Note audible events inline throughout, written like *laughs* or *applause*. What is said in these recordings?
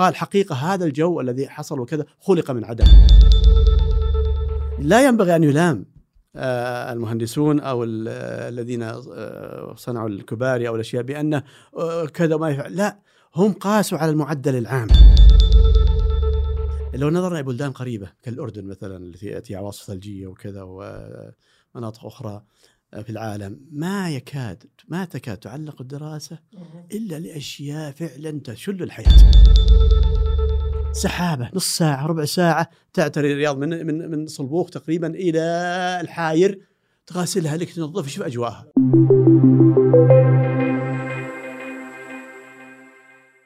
قال حقيقة هذا الجو الذي حصل وكذا خلق من عدم. لا ينبغي أن يلام آه، المهندسون ال- آه، الذين آه، صنعوا الكباري أو الأشياء بأنه آه، كذا ما يفعل. لا هم قاسوا على المعدل العام. لو نظرنا إلى بلدان قريبة كالأردن مثلا التي يأتي عواصف ثلجية وكذا ومناطق أخرى في العالم ما يكاد ما تكاد تعلق الدراسة إلا لأشياء فعلا تشل الحياة. سحابة نص ساعة ربع ساعة تعتري الرياض من من من صلبوق تقريبا إلى الحاير تغاسلها لك تنظف شوف أجواءها.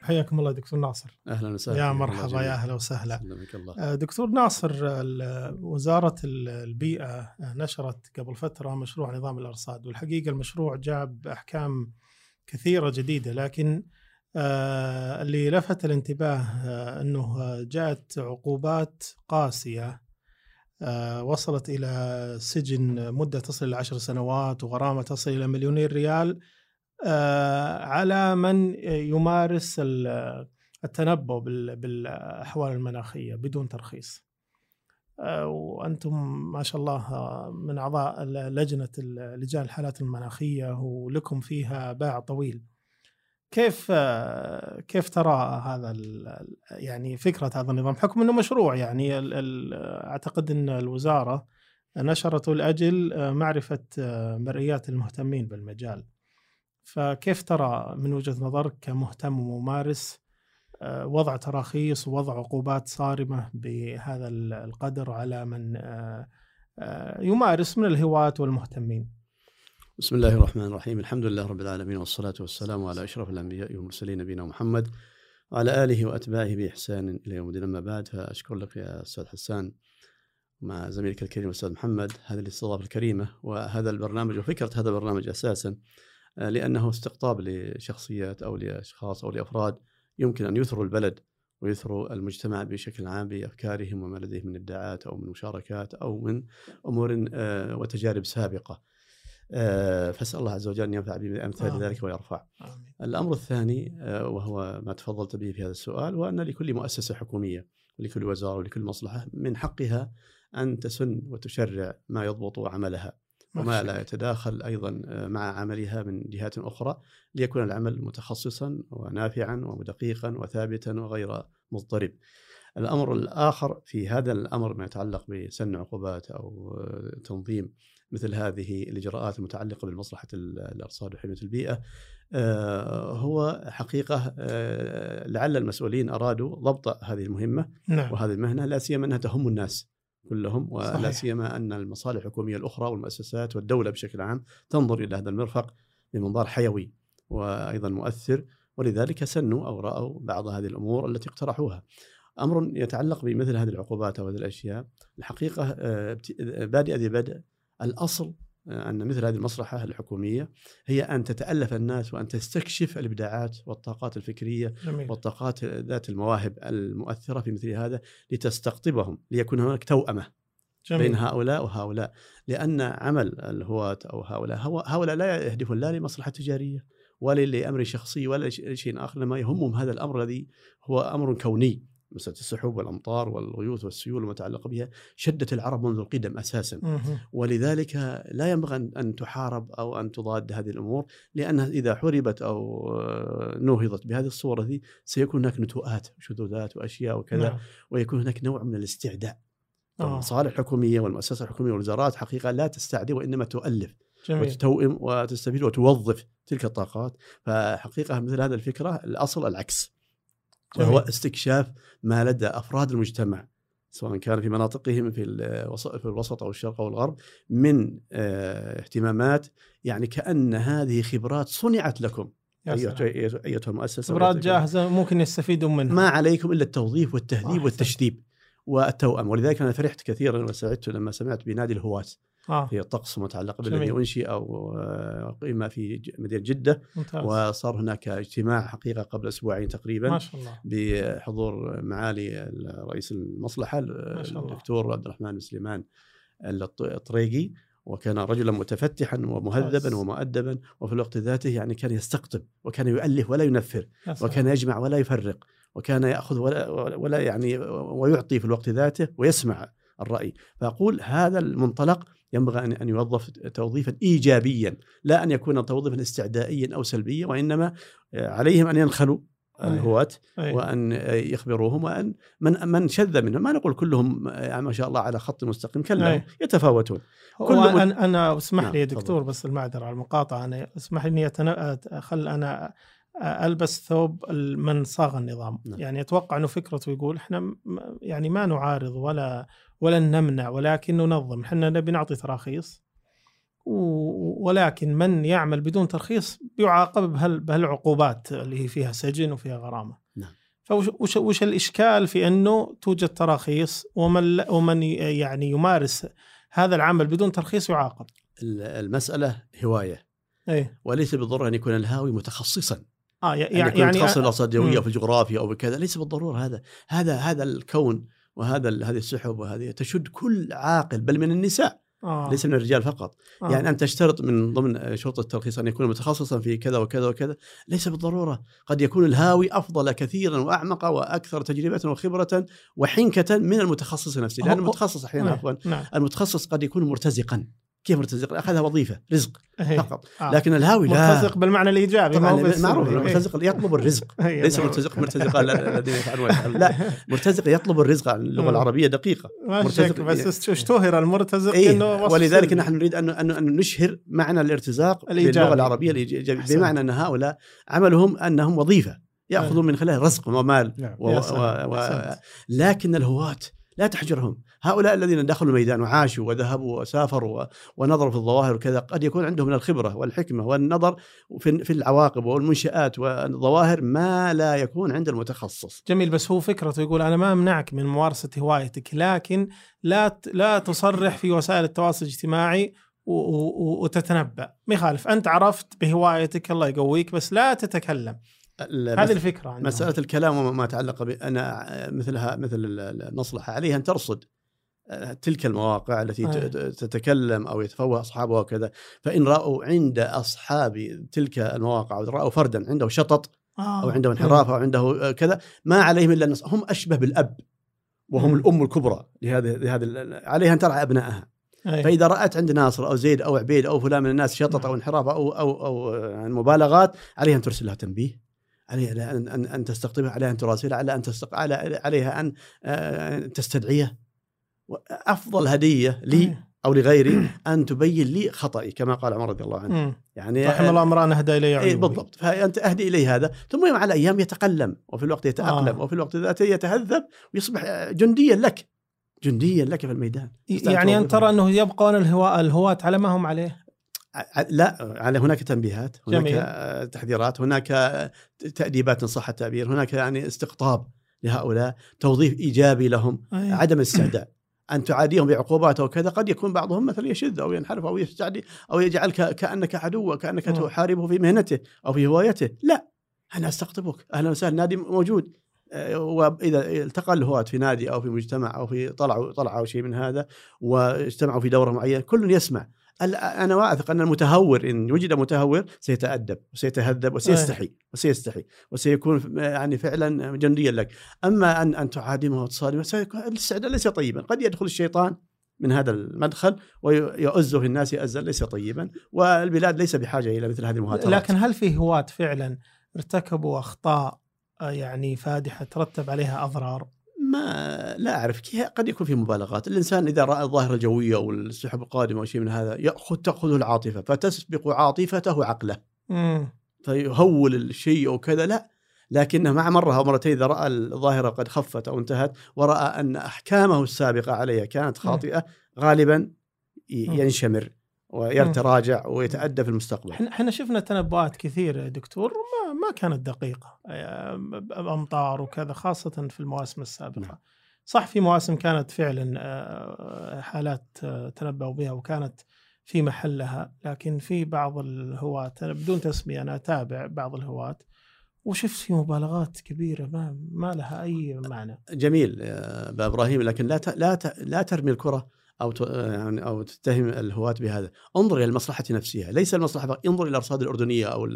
حياكم الله دكتور ناصر. أهلا وسهلا. يا مرحبا. يا أهلا وسهلا. سلمك الله. آه، دكتور ناصر ال- وزارة ال- البيئة آه، نشرت قبل فترة مشروع نظام الأرصاد والحقيقة المشروع جاب أحكام كثيرة جديدة لكن آه، اللي لفت الانتباه آه، جاءت عقوبات قاسية آه، وصلت إلى سجن مدة تصل إلى عشر سنوات وغرامة تصل إلى مليونين ريال. على من يمارس ال- التنبؤ بال- بالأحوال المناخية بدون ترخيص. آه، وأنتم ما شاء الله آه، من أعضاء لجنة لجان الحالات المناخية ولكم فيها باع طويل. كيف آه، كيف ترى هذا يعني فكرة هذا النظام بحكم إنه مشروع يعني أعتقد إن الوزارة نشرته لاجل آه، معرفة آه، مرئيات المهتمين بالمجال. فكيف ترى من وجهة نظرك كمهتم وممارس آه، وضع تراخيص ووضع عقوبات صارمة بهذا ال- القدر على من آه، آه، يمارس من الهواة والمهتمين؟ بسم الله الرحمن الرحيم. الحمد لله رب العالمين والصلاة والسلام على أشرف الأنبياء والمرسلين نبينا محمد وعلى آله وأتباعه بإحسان إلى يوم الدين. أما بعد فأشكر لك يا أستاذ حسان مع زميلك الكريم الأستاذ محمد هذه الاستضافة الكريمة وهذا البرنامج وفكرة هذا البرنامج أساسا آه، لأنه استقطاب لشخصيات أو لأشخاص أو لأفراد يمكن أن يثروا البلد ويثروا المجتمع بشكل عام بأفكارهم وما لديهم من إبداعات أو من مشاركات أو من أمور آه، وتجارب سابقة آه، فأسأل الله عز وجل أن ينفع بأمثال آمين. ذلك ويرفع. آمين. الأمر الثاني آه، وهو ما تفضلت به في هذا السؤال وان لكل مؤسسة حكومية ولكل وزارة ولكل مصلحة من حقها أن تسن وتشرع ما يضبط عملها وما لا يتداخل أيضا آه، مع عملها من جهات أخرى ليكون العمل متخصصا ونافعا ودقيقا وثابتا وغير مضطرب. الأمر الآخر في هذا الأمر ما يتعلق بسن عقوبات أو آه، تنظيم مثل هذه الإجراءات المتعلقة بمصلحه ال- الارصاد وحمايه البيئة آه، هو حقيقة آه، لعل المسؤولين أرادوا ضبط هذه المهمة نعم. وهذه المهنة لا سيما أنها تهم الناس. كلهم ولا صحيح. سيما أن المصالح الحكومية الأخرى والمؤسسات والدولة بشكل عام تنظر إلى هذا المرفق بمنظار حيوي وأيضا مؤثر ولذلك سنوا أو رأوا بعض هذه الأمور التي اقترحوها. أمر يتعلق بمثل هذه العقوبات أو هذه الأشياء الحقيقة آه، ابت- بادئ أن مثل هذه المصلحة الحكومية هي أن تتألف الناس وأن تستكشف الإبداعات والطاقات الفكرية جميل. والطاقات ذات المواهب المؤثرة في مثل هذا لتستقطبهم ليكون هناك توأمة جميل. بين هؤلاء وهؤلاء. لأن عمل الهواة أو هؤلاء هؤلاء لا يهدفون لا لمصلحة تجارية ولا لأمر شخصي ولا لشيء آخر لما يهمهم هذا الأمر الذي هو أمر كوني. مسألة السحب والأمطار والغيوث والسيول المتعلقة بها شدت العرب منذ القدم أساسا مهم. ولذلك لا ينبغي أن تحارب أو أن تضاد هذه الأمور لأنها إذا حربت أو آه، نهضت بهذه الصورة دي سيكون هناك نتوءات وشذوذات وأشياء وكذا نعم. ويكون هناك نوع من الاستعداء آه. المصالح الحكوميه والمؤسسات الحكومية والوزارات حقيقة لا تستعدي وإنما تؤلف جميل وتتوئم وتستفيد وتوظف تلك الطاقات فحقيقة مثل هذه الفكرة الأصل العكس وهو جميل. استكشاف ما لدى أفراد المجتمع سواء كان في مناطقهم في الوسط في الوسط أو الشرق أو الغرب من آه، اهتمامات يعني كأن هذه خبرات صنعت لكم يا سلام. أيتها المؤسسة خبرات جاهزة ممكن يستفيدون منها ما عليكم إلا التوظيف والتهذيب. والتشذيب والتوأم ولذلك أنا فرحت كثيرا وسعدت لما سمعت بنادي الهواة في الطقس المتعلق جميل. بالذي انشئ أو آه، في مدينة جدة ممتاز وصار هناك اجتماع حقيقة قبل أسبوعين تقريبا ما شاء الله بحضور معالي رئيس المصلحة ما شاء الله. الدكتور عبد الرحمن سليمان الط- الطريقي وكان رجلا متفتحا ومهذبا. ومؤدبا وفي الوقت ذاته يعني كان يستقطب وكان يؤلف ولا ينفر. وكان يجمع ولا يفرق وكان يأخذ ولا ولا يعني ويعطي في الوقت ذاته ويسمع الرأي فأقول هذا المنطلق ينبغي ان أن يوظف توظيفا ايجابيا لا أن يكون توظيفا استعدائيا أو سلبيا وإنما عليهم أن ينخلوا أي. الهواة أي. وأن يخبروهم وأن من من شذ منهم ما نقول كلهم يعني ما شاء الله على خط مستقيم كلا أي. يتفاوتون كل أنا أنا اسمح نعم، لي يا. دكتور بس المعذرة على المقاطعة أنا اسمح لي إني أتنا... خل أنا ألبس ثوب من صاغ النظام نعم. يعني أتوقع إنه فكرته يقول إحنا يعني ما نعارض ولا ولا نمنع ولكن ننظم. إحنا نبي نعطي تراخيص. ولكن من يعمل بدون ترخيص يعاقب بهال بهالعقوبات اللي هي فيها سجن وفيها غرامة. نعم. فوش وش, الإشكال في أنه توجد تراخيص ومن ومن يعني يمارس هذا العمل بدون ترخيص يعاقب؟ ال- المسألة هواية. إيه. وليس بالضرورة أن يكون الهاوي متخصصا. آه يعني يعني يعني متخصص في مم. أو في الجغرافيا أو بكذا ليس بالضرورة هذا. هذا هذا الكون وهذا هذه السحب وهذه تشد كل عاقل بل من النساء آه. ليس من الرجال فقط آه. يعني ان تشترط من ضمن شروط الترخيص أن يكون متخصصا في كذا وكذا وكذا ليس بالضرورة قد يكون الهاوي أفضل كثيرا وأعمق وأكثر تجربة وخبرة وحنكة من المتخصص نفسه لأن هو- المتخصص أحيانا نعم. عفوا نعم المتخصص قد يكون مرتزقا كيف مرتزق؟ أخذها وظيفة رزق إيه. فقط آه. لكن الهاوي لا مرتزق بالمعنى الإيجابي طبعا. معروف إيه. المرتزق يطلب الرزق *laughs* إيه، ليس. مرتزق مرتزق الذين يفعلون. لا مرتزق يطلب الرزق الجغه مم. العربية دقيقة مرتزق بس اشتهر المرتزق إيه إنه ولذلك. نحن نريد ان ان نشهر معنى الارتزاق. باللغة العربية الإيجابي أحسنت. بمعنى أن هؤلاء عملهم أنهم وظيفة يأخذون إيه. من خلالها رزق ومال نعم و و. و. لكن الهواة لا تحجرهم. هؤلاء الذين دخلوا الميدان وعاشوا وذهبوا وسافروا ونظروا في الظواهر وكذا قد يكون عندهم من الخبرة والحكمة والنظر في العواقب والمنشآت والظواهر ما لا يكون عند المتخصص. جميل بس هو فكرته يقول أنا ما أمنعك من ممارسة هوايتك لكن لا لا تصرح في وسائل التواصل الاجتماعي و- و- وتتنبأ. ما يخالف أنت عرفت بهوايتك الله يقويك بس لا تتكلم. هذه الفكرة عندهم. مسألة الكلام وما ما يتعلق بأنا مثلها مثل ال- المصلحة عليها أن ترصد آه، تلك المواقع التي ت- أي. ت- تتكلم أو يتفوه أصحابها وكذا فإن رأوا عند أصحاب تلك المواقع أو رأوا فردا عنده شطط آه. أو عنده انحراف أو عنده آه، كذا ما عليهم إلا النص هم أشبه بالأب وهم مم. الأم الكبرى لهذه لهذه عليها أن ترعى أبنائها أي. فإذا رأت عند ناصر أو زيد أو عبيد أو فلان من الناس شطط أو انحراف أو أو أو مبالغات عليها أن ترسل لها تنبيه عليها أن أن, أن تستقطبها عليها أن تراسلها على أن تستق... على عليها أن آه، تستدعيه افضل هدية لي أي. أو لغيري *clears throat* أن تبين لي خطئي كما قال عمر رضي الله عنه. يعني رحم الله امرأ اهدى الي اي عيوبي. بالضبط فانت أهدي اليه هذا ثم يوم على أيام يتقلم وفي الوقت يتأقلم آه. وفي الوقت ذاته يتهذب ويصبح جنديا لك جنديا لك في الميدان يعني انت ترى أنه يبقون الهواء الهواة على ما هم عليه لا على هناك تنبيهات هناك جميل. تحذيرات هناك تأديبات إن صح التعبير هناك يعني استقطاب لهؤلاء توظيف إيجابي لهم أي. عدم الاستعداء أن تعاديهم بعقوبات أو كذا قد يكون بعضهم مثلا يشذ أو ينحرف أو يستعدي أو يجعلك كأنك عدو كأنك مم. تحاربه في مهنته أو في هوايته لا أنا أستقطبك أهلا وسهلا نادي موجود آه، وإذا التقى الهواة في نادي أو في مجتمع أو في طلعوا طلعوا شيء من هذا واجتمعوا في دورة معينة كل يسمع أنا واثق أن المتهور إن وجد متهور سيتأدب وسيتهذب وسيستحي وسيستحي وسيكون يعني فعلا جنديا لك. أما ان أن تعادمه وتصادمه سيكون الاستعداد ليس طيبا. قد يدخل الشيطان من هذا المدخل ويؤز في الناس ازا ليس طيبا. والبلاد ليس بحاجة إلى مثل هذه المهاترات. لكن هل في هواة فعلا ارتكبوا أخطاء آه، يعني فادحة ترتب عليها أضرار؟ ما لا أعرف كيف قد يكون في مبالغات، الإنسان إذا رأى الظاهرة الجوية أو السحب القادمه أو شيء من هذا ياخذ تأخذه العاطفة فتسبق عاطفته عقله. مم. فيهول الشيء أو كذا لا لكنه مع مرة أو مرتين إذا رأى الظاهرة قد خفت أو انتهت ورأى أن أحكامه السابقة عليها كانت خاطئة غالبا. ينشمر ويتراجع ويتأدى في المستقبل. إحنا شفنا تنبؤات كثيرة يا دكتور ما ما كانت دقيقة آه، امطار وكذا خاصة في المواسم السابقة. نعم. صح في مواسم كانت فعلا آه، حالات آه، تنبؤوا بها وكانت في محلها لكن في بعض الهواة أنا بدون تسمية أنا أتابع بعض الهواة وشفت في مبالغات كبيرة ما ما لها أي معنى. جميل يا أبا إبراهيم لكن لا ت- لا ت- لا ترمي الكرة أو يعني أو تتهم الهواة بهذا، انظر إلى المصلحة نفسها، ليس المصلحة فقط، انظر إلى الأرصاد الأردنية أو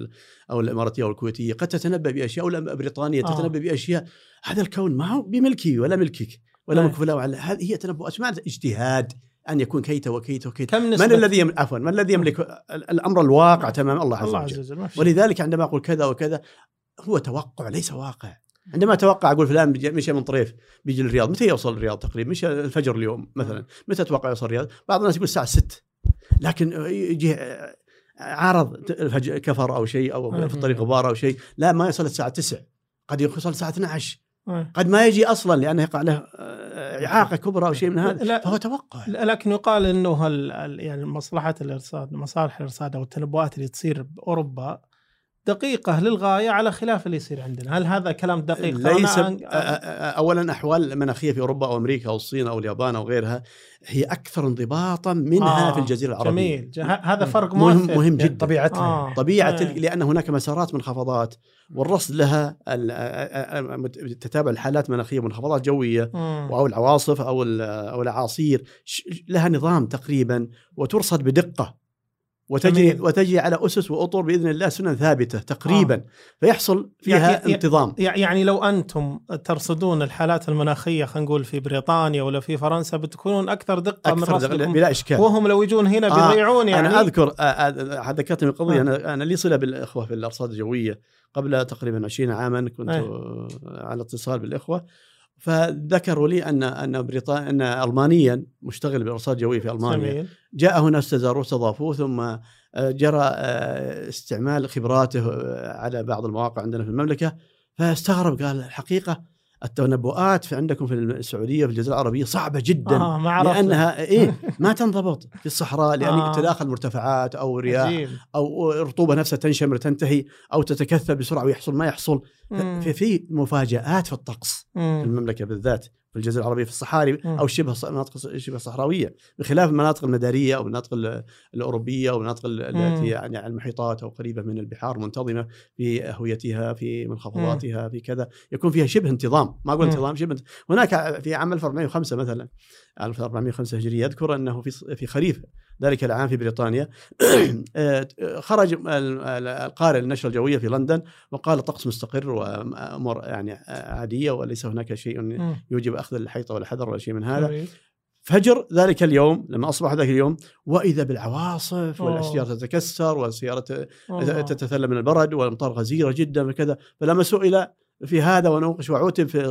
أو الإماراتية أو الكويتية، قد تتنبأ بأشياء أو بريطانيا آه. تتنبأ بأشياء. هذا الكون ما هو بملكي ولا ملكك ولا أي. ملك فلان ولا هذه هي تنبؤات ما اجتهاد؟ أن يكون كيت وكيت وكيت كم من نسبه الذي يم... عفوا من الذي يملك ال- الأمر الواقع تمام الله عز الله وجل. عز وجل. ولذلك عندما أقول كذا وكذا هو توقع ليس واقع. عندما أتوقع أقول فلان بيجي- مشى من طريف بيجي للرياض. متى يوصل الرياض تقريبا؟ مشى الفجر اليوم مثلا. متى أتوقع يوصل الرياض؟ بعض الناس يقول الساعة 6 لكن يجي عارض الفجر كفر أو شيء أو في الطريق غبار أو شيء لا ما يصل الساعة 9 قد يوصل الساعة 12 أي. قد ما يجي أصلا لأنه يقع له آه، إعاقة كبرى أو شيء من هذا. لا. فهو توقع. لا- لكن يقال إنه يعني مصلحة الإرصاد مصالح الإرصاد أو التنبؤات اللي تصير بأوروبا دقيقة للغاية على خلاف اللي يصير عندنا، هل هذا كلام دقيق؟ ليس أنا- أ- أ- اولا أحوال المناخيه في أوروبا أو أمريكا أو الصين أو اليابان أو غيرها هي أكثر انضباطا منها آه، في الجزيرة العربية. جميل. ج- هذا فرق مهم مهم جدا. طبيعتها. آه. طبيعة آه. لأن هناك مسارات منخفضات والرصد لها تتابع الحالات المناخيه منخفضات جوية مم. أو العواصف أو ال- أو الأعاصير. ش- لها نظام تقريبا وترصد بدقة. وتجري جميل. وتجري على أسس وأطر بإذن الله سنن ثابتة تقريبا آه. فيحصل فيها يعني- انتظام يع- يعني لو أنتم ترصدون الحالات المناخية خلينا نقول في بريطانيا ولا في فرنسا بتكونون أكثر دقة من أكثر دقة رصدكم بلا إشكال وهم لو يجون هنا آه، بيضيعون يعني أنا أذكر آه، آه، ذكرتني بالقضية آه. أنا أنا لي صلة بالإخوة في الأرصاد الجوية قبل تقريبا 20 عاما كنت. آه، على اتصال بالإخوة فذكروا لي ان أن بريطانيا أن المانيا مشتغل بالارصاد الجويه في ألمانيا. جميل. جاء هنا استزاروه استضافوه ثم آه، جرى آه، استعمال خبراته آه، على بعض المواقع عندنا في المملكة فاستغرب قال الحقيقة التنبؤات في عندكم في السعودية في الجزيرة العربية صعبة جدا آه ما عرفت لأنها *laughs* إيه ما تنضبط في الصحراء لأن آه. آه. تداخل مرتفعات أو رياح عجيب. أو الرطوبه نفسها تنشمر تنتهي أو تتكثف بسرعة ويحصل ما يحصل. في في مفاجآت في الطقس في مم. المملكة بالذات في الجزيرة العربية في الصحاري. أو شبه المناطق شبه صحراوية بخلاف المناطق المدارية أو المناطق ال- الأوروبية أو المناطق. التي يعني على المحيطات أو قريبة من البحار منتظمة في اهويتها في منخفضاتها في كذا يكون فيها شبه انتظام ما أقول. انتظام شبه انت- هناك في عام 1405 مثلا 1405 هجرية يذكر أنه في في خريف ذلك العام في بريطانيا *clears throat* خرج ال- ال- القارئ للنشره الجوية في لندن وقال الطقس مستقر وأمور يعني عادية وليس هناك شيء. يوجب أخذ الحيطة والحذر ولا شيء من هذا. فجر ذلك اليوم لما أصبح ذلك اليوم وإذا بالعواصف. والأشجار تتكسر والسيارة. تتثلم من البرد والأمطار غزيرة جدا وكذا فلما سئل في هذا ونوقش وعوتب في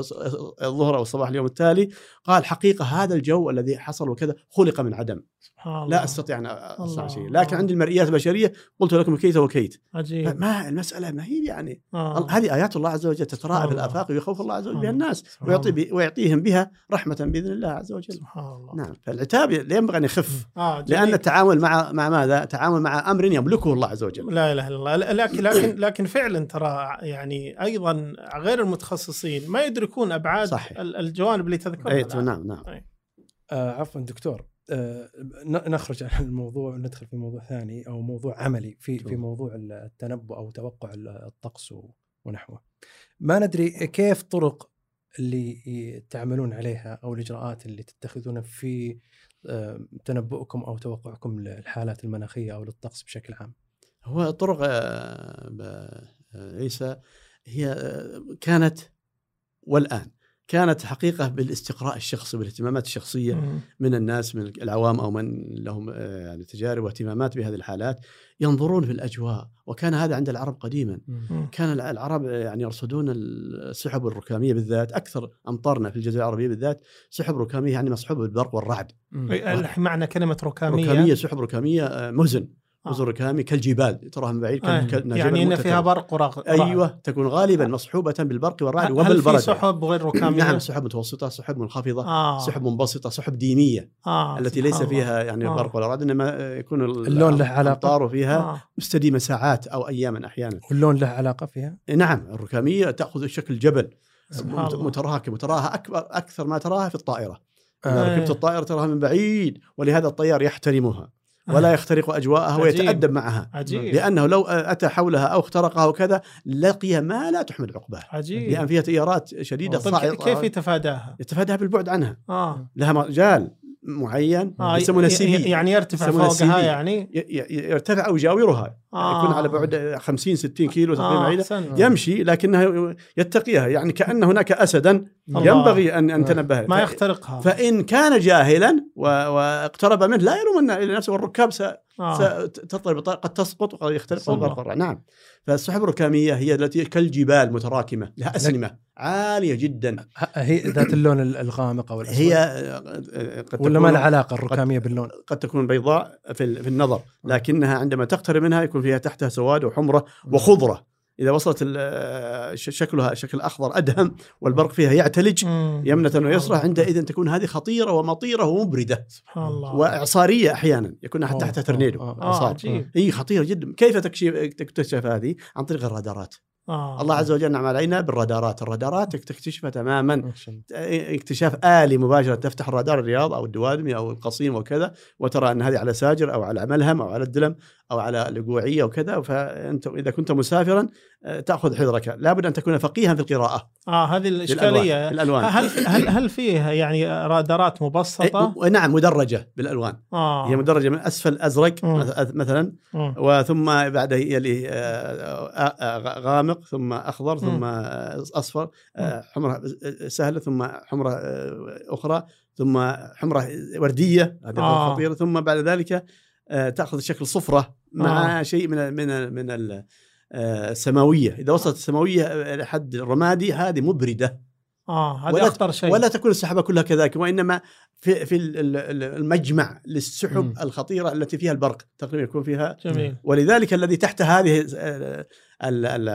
الظهر أو الصباح اليوم التالي قال حقيقة هذا الجو الذي حصل وكذا خلق من عدم سبحان الله. لا أستطيع أن أصنع الله. شيء لكن عندي المرئيات البشرية قلت لكم كيت وكيت عجيب ما المسألة ما هي يعني آه. هذه آيات الله عز وجل تتراءى في. الآفاق ويخوف الله عز وجل بها سبحان الناس ويعطي الله. ويعطيهم بها رحمة بإذن الله عز وجل سبحان الله نعم فالعتاب لا ينبغي أن يخف آه جميل. لأن التعامل مع مع ماذا؟ تعامل مع أمر يملكه الله عز وجل لا إله إلا الله لكن لكن لكن فعلا ترى يعني أيضا غير المتخصصين ما يدركون أبعاد صحيح. ال- الجوانب اللي تذكرها. نعم نعم آه عفوا دكتور آه نخرج عن الموضوع وندخل في موضوع ثاني أو موضوع عملي في في. موضوع التنبؤ أو توقع الطقس ونحوه. ما ندري كيف طرق اللي تعملون عليها أو الإجراءات اللي تتخذونها في آه، تنبؤكم أو توقعكم للحالات المناخية أو للطقس بشكل عام. هو طرق آه، آه، عيسى هي آه، كانت والآن كانت حقيقة بالاستقراء الشخصي والاهتمامات الشخصية مم. من الناس من العوام أو من لهم آه، يعني تجارب واهتمامات بهذه الحالات ينظرون في الأجواء. وكان هذا عند العرب قديما. مم. كان الع- العرب يعني يرصدون السحب الركامية بالذات أكثر أمطارنا في الجزيرة العربية بالذات سحب ركامية يعني مصحوبه بالبرق والرعد. معنى كلمة ركامية؟ ركامية سحب ركامية آه، مهزن جزر ركامي كالجبال تراها من بعيد آه. يعني إن. فيها برق ورعد أيوه تكون غالبا مصحوبة بالبرق والرعد هل في وبالبرد سحب غير ركامية؟ نعم سحب متوسطة سحب منخفضة آه. سحب منبسطة سحب دينية آه. التي ليس. فيها يعني آه. برق ولا رعد إنما يكون ال- اللون له؟ الأمطار فيها آه. مستديمة ساعات أو اياما أحيانا واللون له علاقة فيها؟ نعم الركامية تأخذ شكل جبل. متراكم تراها أكبر أكثر ما تراها في الطائرة آه. اذا ركبت إيه. الطائرة تراها من بعيد ولهذا الطيار يحترمها ولا يخترق أجواءها عجيب. ويتأدب معها. عجيب. لأنه لو أتى حولها أو اخترقها وكذا لقي ما لا تحمد عقباه. عجيب. لأن فيها تيارات شديدة صاعقه كيف يتفاداها؟ يتفاداها بالبعد عنها. آه. لها مجال. معين آه يسمونه سي بي يعني يرتفع فوقها. يعني. يرتفع أو يجاورها آه. يكون على بعد 50 60 كيلو تقريبا آه بعيده أحسنت. يمشي لكنها يتقيها. يعني كأن هناك اسدا. ينبغي ان أن تنبه. ما يخترقها. فإن كان جاهلا و- واقترب منه لا يلومن نفسه. والركاب س- آه. بالطريق، قد تسقط وقد صح. البرق نعم فالسحب الركامية هي التي كالجبال متراكمة لها أسنمة عالية جدا هي ذات اللون ال- الغامق أو الأسود؟ هي آه، قد ولا ما لها علاقة الركامية باللون؟ قد تكون بيضاء في ال- في النظر لكنها عندما تقترب منها يكون فيها تحتها سواد وحمرة وخضرة إذا وصلت شكلها شكل أخضر أدهم والبرق فيها يعتلج. يمنة ويسرى. عندئذ تكون هذه خطيرة ومطيرة ومبردة. سبحان الله. واعصاريه أحيانا يكون أوه، تحتها ترنيدو اعصار عجيب. هي خطيرة جدا. كيف تكشف تكتشف هذه؟ عن طريق الرادارات. آه. الله عز وجل نعم علينا بالرادارات. الرادارات تكتشفها تماما. اكتشاف آلي مباشرة تفتح الرادار الرياض أو الدوادمي أو القصيم وكذا وترى أن هذه على ساجر أو على ملهم أو على الدلم. أو على القوعية وكذا فأنت إذا كنت مسافرا آه، تأخذ حذرك لابد أن تكون فقيها في القراءة آه هذه الإشكالية بالألوان. هل هل هل فيه يعني رادارات مبسطة؟ إيه، نعم مدرجة بالألوان آه هي مدرجة من أسفل أزرق مم. مث- مثلا مم. وثم بعد يلي آه، آه، آه، غامق ثم أخضر ثم. آه، آه، حمرة سهلة ثم حمرة آه، أخرى ثم حمرة وردية هذه آه. خطيرة ثم بعد ذلك آه، تأخذ شكل صفرة مع شيء من من من ال- آه، السماوية إذا وصلت السماوية إلى حد الرمادي هذه مبردة. آه هذا أخطر شيء. ولا تكون السحابة كلها كذلك وإنما في في ال- ال- المجمع للسحب مم. الخطيرة التي فيها البرق تقريبا يكون فيها. جميل. ولذلك الذي تحت هذه ال-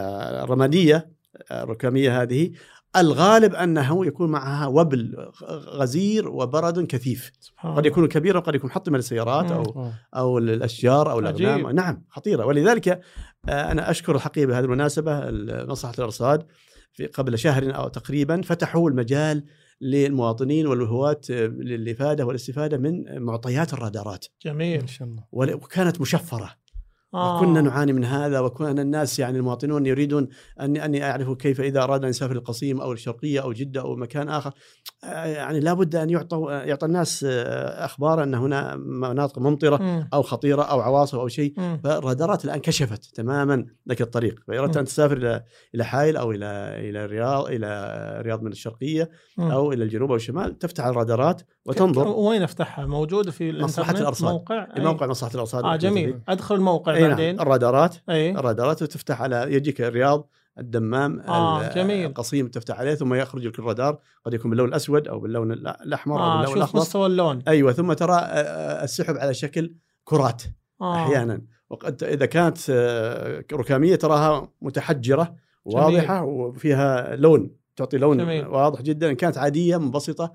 الرمادية الركامية هذه الغالب أنه يكون معها وبل غزير وبرد كثيف. سبحان قد يكون كبيرا قد يكون محطما للسيارات. أو الأشجار أو عجيب. الاغنام نعم خطيرة. ولذلك آه، أنا أشكر الحقيقة بهذه المناسبة مصلحه الأرصاد في قبل شهر أو تقريبا فتحوا المجال للمواطنين والهواة آه، للإفادة والاستفادة من معطيات الرادارات. جميل. ما شاء الله. وكانت مشفرة. آه. وكنا نعاني من هذا وكان الناس يعني المواطنون يريدون ان ان يعرفوا كيف إذا أراد أن يسافر القصيم أو الشرقية أو جدة أو مكان آخر آه، يعني لابد أن يعطوا يعطى الناس آه، أخبار أن هنا مناطق ممطرة مم. أو خطيرة أو عواصف أو شيء. فالرادارات الآن كشفت تماما لك الطريق أردت أن تسافر إلى إلى حائل أو إلى إلى الرياض إلى رياض من الشرقية مم. أو إلى الجنوب أو الشمال تفتح الرادارات وتنظر. وين افتحها؟ موجوده في مصلحة الإنترنت؟ الأرصاد. موقع؟ أي. لموقع مصلحة الأرصاد آه جميل. أدخل الموقع اي نعم. بعدين. الرادارات. أي. الرادارات وتفتح على يجيك الرياض الدمام آه، جميل. القصيم تفتح عليه ثم يخرج لك الرادار. قد يكون باللون الأسود أو باللون الأحمر أو آه باللون شوف الأخضر. مستوى اللون. أيوه ثم ترى آه، آه، السحب على شكل كرات آه. أحيانا. وقد إذا كانت آه، ركامية تراها متحجرة واضحة وفيها لون تعطي لون جميل. واضح جدا. ان كانت عادية منبسطة آه،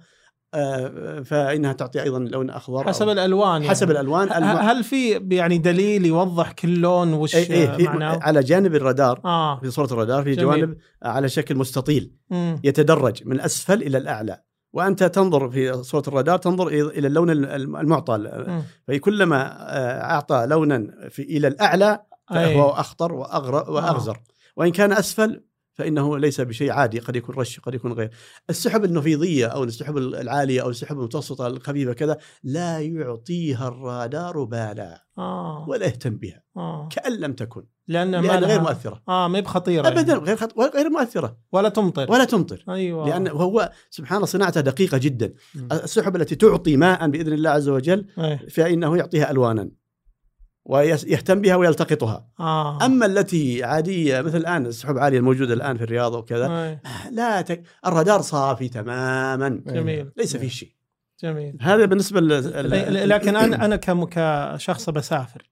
فإنها تعطي أيضا لون أخضر حسب الألوان يعني. حسب الألوان. هل في يعني دليل يوضح كل لون وش أي في معناه؟ على جانب الرادار آه في صورة الرادار في جميل. جوانب على شكل مستطيل مم. يتدرج من الاسفل إلى الأعلى وأنت تنظر في صورة الرادار تنظر إلى اللون الم- المعطى. فكلما آه، أعطى لونا في إلى الأعلى. فهو أخطر وأغزر وإن كان أسفل فإنه ليس بشيء عادي قد يكون رش قد يكون غير. السحب النفيضية أو السحب العالية أو السحب المتوسطة الخفيفة كذا لا يعطيها الرادار بالا آه. ولا يهتم بها آه. كأن لم تكن لأن ما لأن غير مؤثرة. آه ما هي بخطيرة ابدا يعني. غير خط... غير مؤثرة. ولا تمطر. ولا تمطر. أيوه. لأن هو سبحان الله صناعته دقيقة جدا. مم. السحب التي تعطي ماء بإذن الله عز وجل أي. فإنه يعطيها الوانا. ويهتم بها ويلتقطها. آه. أما التي عادية مثل الآن السحب العاليه الموجودة الآن في الرياض وكذا أي. لا تك... الرادار صافي تماما. جميل. ليس فيه شيء. جميل. هذا بالنسبة لل... ل- لكن أنا أنا كم- كشخص بسافر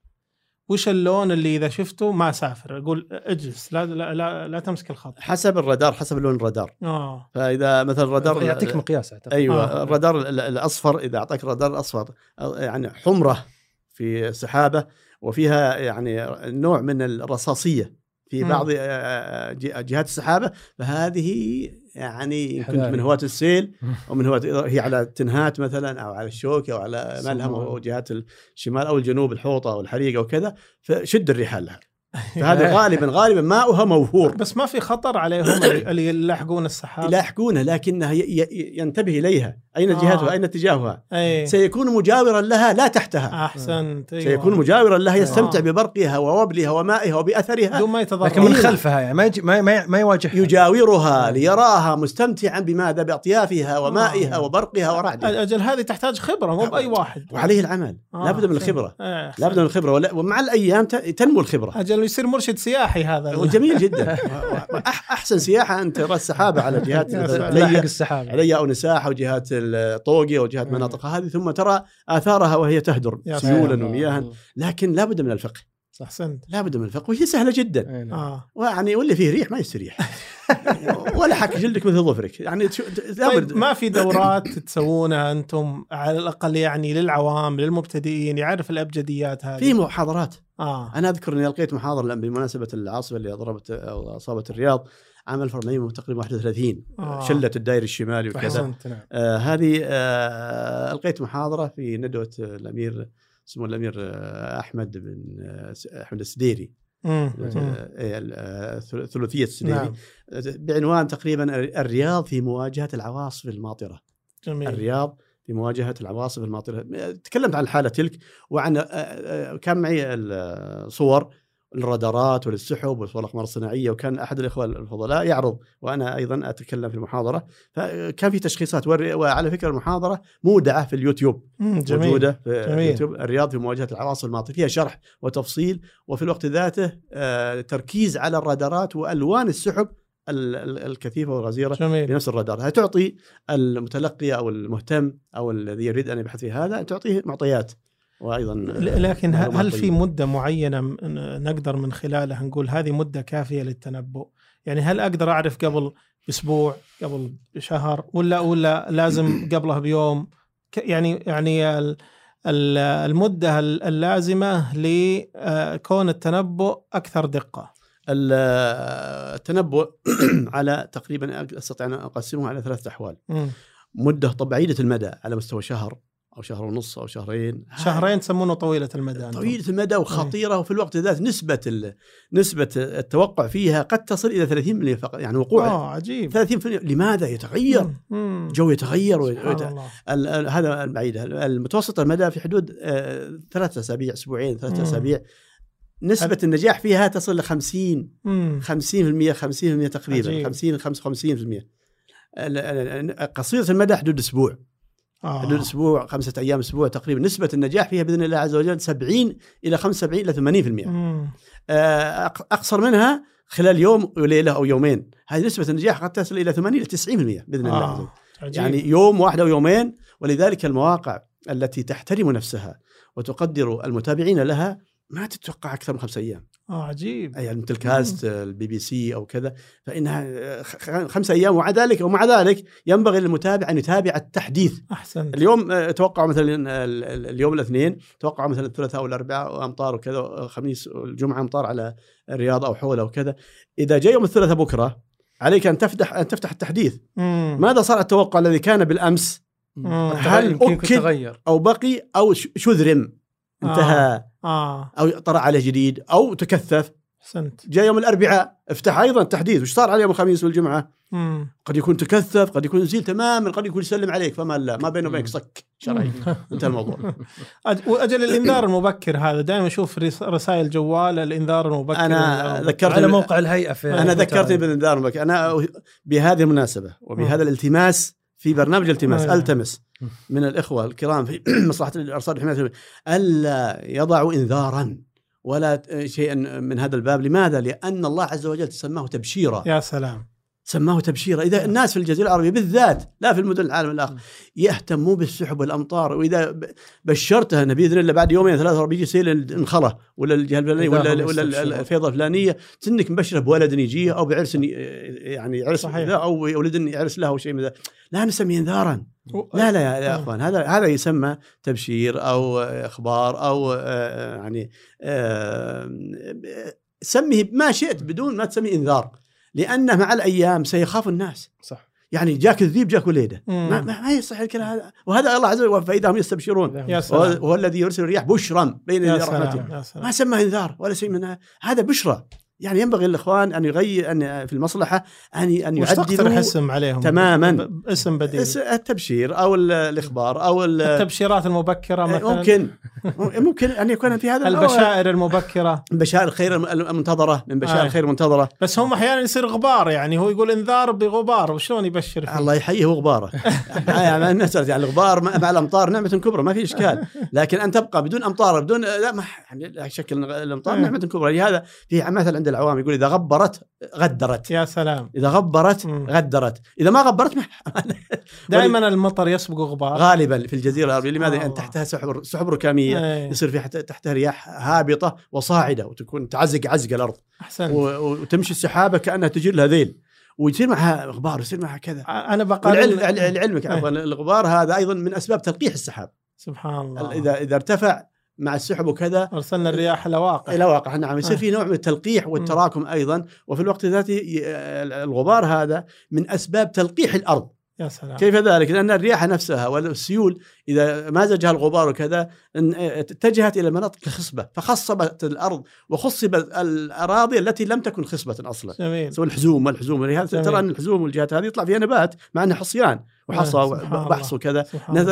وش اللون اللي إذا شفته ما أسافر؟ أقول اجلس لا لا لا, لا تمسك الخط. حسب الرادار حسب لون الرادار. آه. فإذا مثلا الرادار يعطيك مقياس أعتقد. أيوه آه. الرادار ال- الأصفر إذا اعطاك الرادار الأصفر يعني حمرة في السحابه وفيها يعني نوع من الرصاصية في. بعض آه، ج- جهات السحابة فهذه يعني كنت. من هواة السيل ومن هواة هي على التنهات مثلا أو على الشوكة أو على ملهم. أو جهات الشمال أو الجنوب الحوطة أو الحريقة وكذا فشد الرحال لها *laughs* فهذا غالبا غالبا ماؤها موفور بس ما في خطر عليهم اللي يلاحقون السحاب. *laughs* يلاحقونها لكنها ي- ي- ينتبه إليها. أين جهتها؟ آه. أين اتجاهها؟ أي. سيكون مجاورا لها لا تحتها. أحسنت. أيوة. سيكون مجاورا لها يستمتع آه. ببرقها ووبلها ومائها وبأثرها. بدون ما يتضرر. لكن من. خلفها يعني ما يجي ما ما, ما يواجهها. يجاورها ليراها مستمتعا بماذا؟ بأطيافها ومائها آه. وبرقها ورعدها. أجل هذه تحتاج خبرة مو بأي واحد. وعليه العمل. آه، لابد من. الخبرة. أحسنت. لابد من الخبرة. ولا- ومع الأيام تنمو الخبرة. أجل يصير مرشد سياحي هذا وجميل جدا *laughs* أحسن سياحة ان ترى السحابه على جهات يا مثلاً سلام. لاحق عليا السحاب عليا أو نساح أو جهات الطوقي أو جهات مم. مناطقها هذه ثم ترى آثارها وهي تهدر. سيولا ومياها لكن لابد من الفقه أحسنت. لابد من الفقه وهي سهلة جدا. نعم. آه. ويعني واللي فيه ريح ما يستريح. *laughs* ولا حك جلدك مثل ظفرك. يعني لابد طيب ما في دورات تسوونها أنتم على الأقل يعني للعوام للمبتدئين يعرف الأبجديات هذه؟ في محاضرات. آه. أنا أذكر إني ألقيت محاضرة بمناسبة العاصفة اللي ضربت أو أصابت الرياض عام 1400 تقريبا 31 آه. شله الدائري الشمالي وكذا. أحسنت نعم. آه هذه آه ألقيت محاضرة في ندوة الأمير اسمه الأمير آه أحمد بن آه أحمد السديري. إيه، آه، ثل- ثلاثيه السديري. نعم. بعنوان تقريبا الرياض في مواجهة العواصف الماطرة. جميل. الرياض في مواجهة العواصف الماطرة. تكلمت عن الحالة تلك وعن كان معي الصور الرادارات وللسحب والصور الأقمار الصناعية وكان أحد الاخوه الفضلاء يعرض وأنا أيضا أتكلم في المحاضرة. فكان في تشخيصات وعلى فكرة المحاضرة مودعة في اليوتيوب. جميل موجودة في جميل. اليوتيوب الرياض في مواجهة العواصف الماطره فيها شرح وتفصيل وفي الوقت ذاته آه، تركيز على الرادارات وألوان السحب ال- ال- الكثيفة والغزيرة جميل. بنفس الرادار. تعطي المتلقي أو المهتم أو الذي يريد أن يبحث في هذا تعطيه معطيات. وأيضا ل- لكن هل في. مدة معينة نقدر من خلالها نقول هذه مدة كافية للتنبؤ؟ يعني هل أقدر أعرف قبل أسبوع قبل شهر ولا ولا لازم *clears throat* قبلها بيوم؟ يعني يعني ال- ال- المدة ال- اللازمة لكون التنبؤ أكثر دقة. ال- التنبؤ *clears throat* على تقريبا أستطيع أن أقسمه على ثلاثة أحوال. مدة بعيده المدى على مستوى شهر أو شهر ونص أو شهرين. شهرين تسمونه طويلة المدى. طويلة المدى وخطيرة وفي الوقت ذات نسبة ال- نسبة التوقع فيها قد تصل إلى 30% فقط يعني وقوع آه عجيب. 30% لماذا يتغير. الجو يتغير ويت... ال- هذا البعيدة المتوسط المدى في حدود آه، ثلاثة أسابيع أسبوعين ثلاثة مم. أسابيع. نسبة النجاح فيها تصل ل 50 مم. 50% 50% تقريبا عجيب. 50 55% ال- ال- قصيرة المدى حدود أسبوع. آه. حدود أسبوع خمسة أيام أسبوع تقريبا نسبة النجاح فيها بإذن الله عز وجل 70 إلى 75 إلى 80% مم. آه، أقصر منها خلال يوم وليلة أو يومين هذه نسبة النجاح قد تصل إلى 80 إلى 90% بإذن الله عز وجل آه. عجيب. يعني يوم واحد أو يومين ولذلك المواقع التي تحترم نفسها وتقدر المتابعين لها ما تتوقع أكثر من خمسة أيام آه عجيب. يعني مثل كاست البي بي سي أو كذا فإنها خمسة أيام ومع ذلك ومع ذلك ينبغي للمتابع أن يتابع التحديث. أحسنت. اليوم آه، توقعوا مثلا ال- اليوم الاثنين توقعوا مثلا الثلاثاء والاربعاء امطار وكذا الخميس والجمعة أمطار على الرياض أو حوله وكذا إذا جاء يوم الثلاثاء بكرة عليك أن تفتح أن تفتح التحديث. مم. ماذا صار التوقع الذي كان بالأمس؟ مم. هل؟ تغير. أو بقي أو شذرم؟ انتهى. آه. أو طرأ عليه جديد أو تكثف. احسنت. جاء يوم الأربعاء افتح أيضا تحديث وش صار على يوم الخميس والجمعة؟ مم. قد يكون تكثف قد يكون يزيل تماما قد يكون يسلم عليك. فما لا ما بينه وبينك صك. شرعي. *laughs* انتهى الموضوع. وأجل الإنذار المبكر هذا. دائما أشوف رس- رسائل جوال الإنذار المبكر. أنا ذكرت على موقع الهيئة في أنا ذكرتني بالإنذار المبكر. أنا بهذه المناسبة وبهذا الالتماس في برنامج التماس آه. التمس. من الإخوة الكرام في *clears throat* مصلحة الإرصاد وحمايه ألا يضعوا إنذارا ولا شيئا من هذا الباب. لماذا؟ لأن الله عز وجل سماه تبشيرا. يا سلام. سماه تبشيرا. إذا الناس في الجزيرة العربية بالذات لا في المدن العالم الآخر يهتموا بالسحب والأمطار. وإذا ب- بشرته انه بإذن الله بعد يومين ثلاثة بيجي سيل انخله ولا الجهة الفلانية ولا ولا. الفيضة الفلانية كأنك مبشره بولد يجيه أو بعرس يعني عرس صحيح. أو ولد يعرس له أو شيء من ذا. لا نسميه انذارا. لا لا يا, يا آه. أخوان هذا هذا يسمى تبشير أو إخبار أو آه، يعني سميه ما شئت بدون ما تسميه انذار. لأنه مع الأيام سيخاف الناس. صح. يعني جاك الذيب جاك وليده. ما, ما ما يصح الكلام. هذا وهذا الله عز وجل فإذا هم يستبشرون. يا هو, الذي يرسل الرياح بشرا بين يا يدي رحمته. ما سمى إنذار ولا شيء من هذا. بشرى. يعني ينبغي الاخوان أن يغير أن في المصلحة أن أن يعدلوا اسم عليهم؟ تماماً. اسم بديل. التبشير أو ال- الإخبار أو ال- التبشيرات المبكرة مثلا. ممكن. ممكن أن يكون في هذا. البشائر المبكرة بشائر الخير الم- المنتظرة من بشائر آه. الخير المنتظرة بس هم أحيانا يصير غبار يعني هو يقول انذار بغبار وشلون يبشر فيه الله يحييه وغباره يعني مساله يعني الغبار مع الأمطار نعمة كبرى ما في إشكال لكن أن تبقى بدون أمطار بدون لا ما يعني لا شك إن الأمطار إيه. نعمة كبرى لهذا في مثل عند العوام يقول إذا غبرت غدرت يا سلام إذا غبرت. غدرت إذا ما غبرت ما *laughs* دائما المطر يسبق غبار غالبا في الجزيرة العربية لماذا؟ آه. لأن تحتها سحب سحب ركاميه إيه. يصير في حت- تحتها رياح هابطة وصاعدة وتكون تعزق عزق الأرض. احسن و- و- وتمشي السحابة كأنها تجر لها ذيل. ويصير معها غبار ويصير معها كذا. أنا بقارن لعلمك عفوا الغبار هذا أيضا من أسباب تلقيح السحاب. سبحان الله. اذا إذا ارتفع مع السحب وكذا أرسلنا الرياح لواقع إلى واقع. نعم. يصير آه. في نوع من التلقيح والتراكم أيضا. وفي الوقت ذاته الغبار هذا من أسباب تلقيح الأرض. يا سلام. كيف ذلك؟ لأن الرياح نفسها والسيول إذا مازجها الغبار وكذا إن- اتجهت إلى المناطق الخصبه فخصبت الأرض وخصبت الأراضي التي لم تكن خصبة أصلا. جميل. سواء الحزوم والحزوم. ترى أن الحزوم والجهات هذه يطلع فيها نبات مع أنه حصيان وحصى آه، سبحان وبحص. وكذا.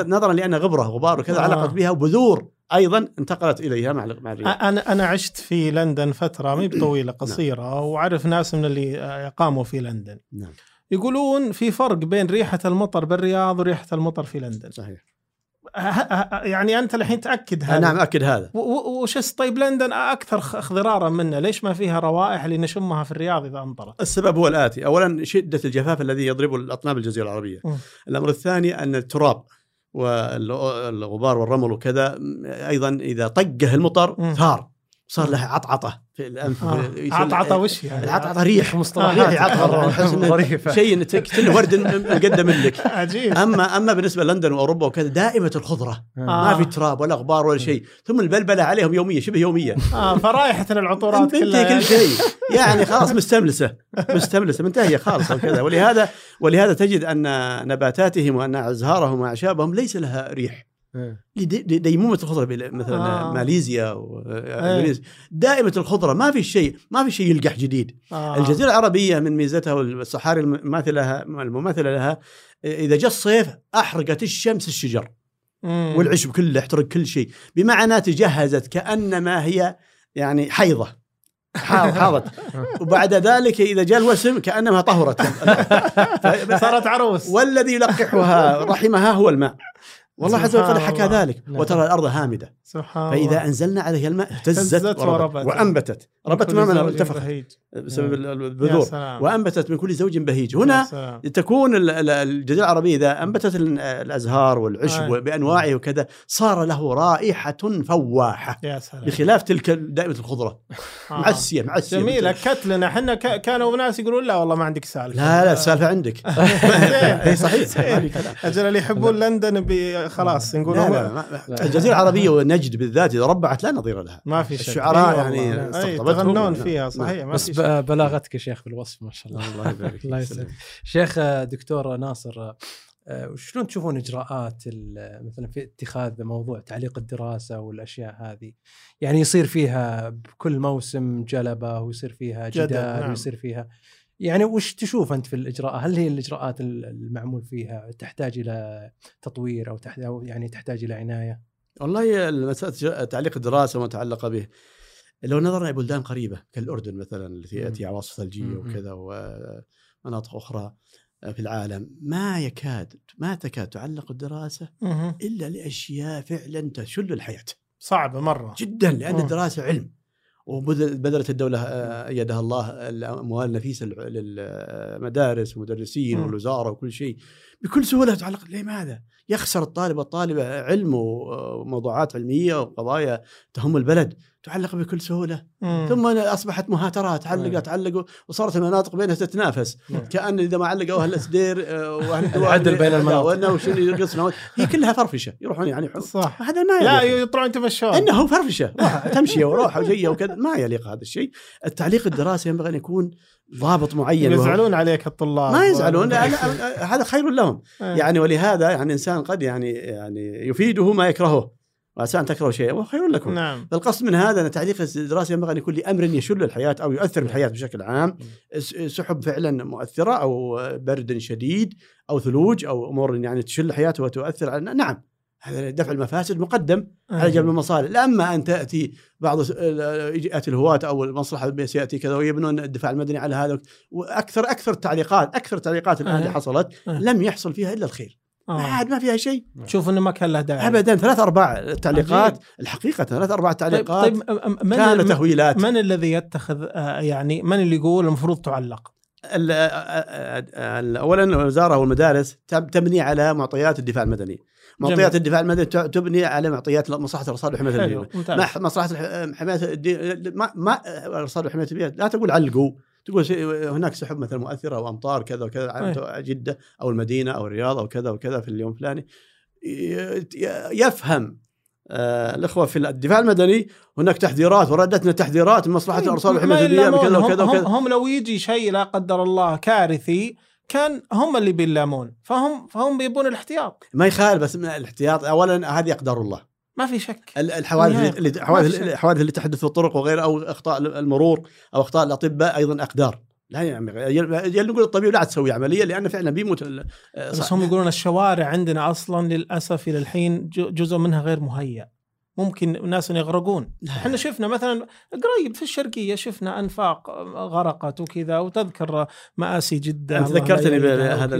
نظرا لأن غبرة غبار وكذا آه. علقت بها وبذور أيضا انتقلت إليها مع مع الرياح. أنا أنا عشت في لندن فترة ما بطويله *clears throat* قصيرة وأعرف ناس من اللي اقاموا في لندن. نعم. يقولون في فرق بين ريحة المطر بالرياض وريحة المطر في لندن. صحيح. يعني أنت الحين تأكد هذا. نعم اكد هذا. وش طيب لندن أكثر اخضرارا منا ليش ما فيها روائح اللي نشمها في الرياض إذا أمطرت؟ السبب هو الآتي. اولا شدة الجفاف الذي يضرب الأطناب الجزيرة العربية. مم. الأمر الثاني أن التراب والغبار والرمل وكذا أيضا إذا طقه المطر. ثار. صار له عطعطة في الأنف آه. عطعطة وش يعني؟ العطعطة ريح مصطلحات. ريح تحس إنه ظريفة. شيء كأنه ورد مقدم لك *laughs* عجيب. اما أما بالنسبة لندن وأوروبا وكذا دائمة الخضرة. آه. ما في تراب ولا غبار ولا شيء. ثم البلبلة عليهم يومية شبه يومية. آه فرائحه العطورات كلها. كل. شيء. يعني خلاص مستملسة. مستملسة. منتهية خالص وكذا. ولهذا ولهذا تجد أن نباتاتهم وأن أزهارهم وأعشابهم ليس لها ريح. لدي- دي- ديمومه الخضرة بال- مثلا آه. آه. ماليزيا وإندونيسيا دائمه الخضرة ما في شيء ما في شيء يلقح جديد آه. آه. الجزيرة العربية من ميزتها والصحاري المماثله لها المماثلة لها إذا جاء الصيف أحرقت الشمس الشجر مم. والعشب كله احترق كل شيء بمعنى تجهزت كأنما هي يعني حيضة حا- *laughs* حاضت وبعد ذلك إذا جاء الوسم كأنما طهرت *laughs* صارت عروس والذي يلقحها رحمها هو الماء والله عز وجل حكى الله. ذلك وترى الأرض هامدة سبحان فإذا الله. أنزلنا عليها الماء اهتزت وربت وربت. وأنبتت ربت ما من بهيج. بسبب يا البذور. وأنبتت من كل زوج بهيج يا هنا. تكون ال- ال- الجزيره العربيه إذا أنبتت ال- الأزهار والعشب آه. بأنواعه وكذا صار له رائحة فواحة يا سلام بخلاف تلك دائمة الخضرة آه. معسية معسية جميل اكدت لنا إحنا ك- كانوا ناس يقولون لا والله ما عندك سالفة لا لا السالفة عندك *laughs* *laughs* إي صحيح. أجل اللي يحبون لندن خلاص نقول الجزيرة العربية ونجد بالذات إذا ربعت لا نظير لها ما في شك الشعراء إي يعني. تغنون نعم. فيها نعم. صحيح ما بس بلاغتك يا شيخ في الوصف ما شاء الله. الله يبارك. *laughs* الله يسلمك. شيخ آه، دكتور ناصر آه، شلون تشوفون إجراءات مثلا في اتخاذ موضوع تعليق الدراسة والأشياء هذه؟ يعني يصير فيها بكل موسم جلبة ويصير فيها جدال نعم. ويصير فيها. يعني وش تشوف أنت في الاجراء هل هي الإجراءات ال- المعمول فيها تحتاج إلى تطوير أو يعني تحتاج إلى عناية؟ والله مسألة تعليق الدراسة وما تعلق به. لو نظرنا إلى بلدان قريبة كالأردن مثلا التي مم. ياتي عواصف ثلجيه. وكذا ومناطق أخرى في العالم ما يكاد ما تكاد تعلق الدراسة. إلا لأشياء فعلا تشل الحياة صعبة مرة جدا لأن. الدراسة علم وبذلت الدولة آه، أيدها الله الأموال النفيسه للع- للمدارس والمدرسين مم. والوزارة وكل شيء بكل سهولة تعلق لماذا؟ يخسر الطالب والطالبه علم وموضوعات علمية وقضايا تهم البلد تعلق بكل سهولة مم. ثم أصبحت مهاترات علقوا. تعلقوا وصارت المناطق بينها تتنافس نعم. كان إذا ما علقوا أهل السدير آه، وأهل العدل بين المناطق. وانه وش اللي يقصنا هي كلها فرفشة يروحون يعني حب. صح هذا ما لا يليق. يطلعون يتمشون إنه فرفشة تمشيه وروحة وجيه وكذا ما يليق هذا الشيء التعليق الدراسي ينبغي أن يكون ضابط معين وهو- يزعلون عليك الطلاب ما يزعلون لا لا هذا خير لهم إيه. يعني ولهذا يعني إنسان قد يعني يعني يفيده ما يكرهه وعسى ان تكرهوا شيئا وهو خير لكم. نعم. فالقصد من هذا أن تعليق الدراسي ينبغي أن يكون لأمر يشل الحياة أو يؤثر في الحياة بشكل عام. سحب فعلا مؤثرة أو برد شديد أو ثلوج أو أمور يعني تشل حياته وتؤثر على نعم هذا دفع المفاسد مقدم على جلب المصالح. لا اما أن تأتي بعض ياتي الهواة أو المصلحة سيأتي كذا ويبنون الدفاع المدني على هذا وأكثر أكثر التعليقات أكثر التعليقات الآن اللي أه. حصلت أه. لم يحصل فيها إلا الخير. آه. عاد ما فيها شيء تشوف إنه ما كان له داعي ابدا ثلاث أرباع التعليقات عجيب. الحقيقة ثلاث أرباع طيب, التعليقات طيب أم- من كانت من, تهويلات من الذي يتخذ آه، يعني من اللي يقول المفروض تعلق؟ ال- ال- اولا الوزاره والمدارس تب- تبني على معطيات الدفاع المدني معطيات جميل. الدفاع المدني تبني على معطيات مصلحة الارصاد وحمايه البيئه مصلحة حماية ما ما الارصاد وحمايه البيئه لا تقول علقوا تقول هناك سحب مثلا مؤثرة أو أمطار كذا وكذا على جدة أو المدينة أو الرياض أو كذا وكذا في اليوم الفلاني. يفهم آه، الأخوة في الدفاع المدني هناك تحذيرات وردتنا تحذيرات من مصلحة طيب، الارصاد. بكذا هم- وكذا هم, وكذا. هم لو يجي شيء لا قدر الله كارثي كان هم اللي بيلامون فهم فهم بيبون الاحتياط. ما يخالف بس من الاحتياط اولا هذه أقدار الله. ما في شك ال- الحوادث. اللي الحوادث. الحوادث اللي تحدث في الطرق وغيرها أو أخطاء المرور أو أخطاء الأطباء أيضا أقدار لا يعني يل- نقول الطبيب لا تسوي عملية لأنه فعلا بيموت بس. هم يقولون الشوارع عندنا أصلا للأسف إلى الحين جزء منها غير مهيأ ممكن ناس يغرقون. إحنا شفنا مثلا قريب في الشرقية شفنا أنفاق غرقت وكذا وتذكر مآسي جدا أنت ذكرتني بهذا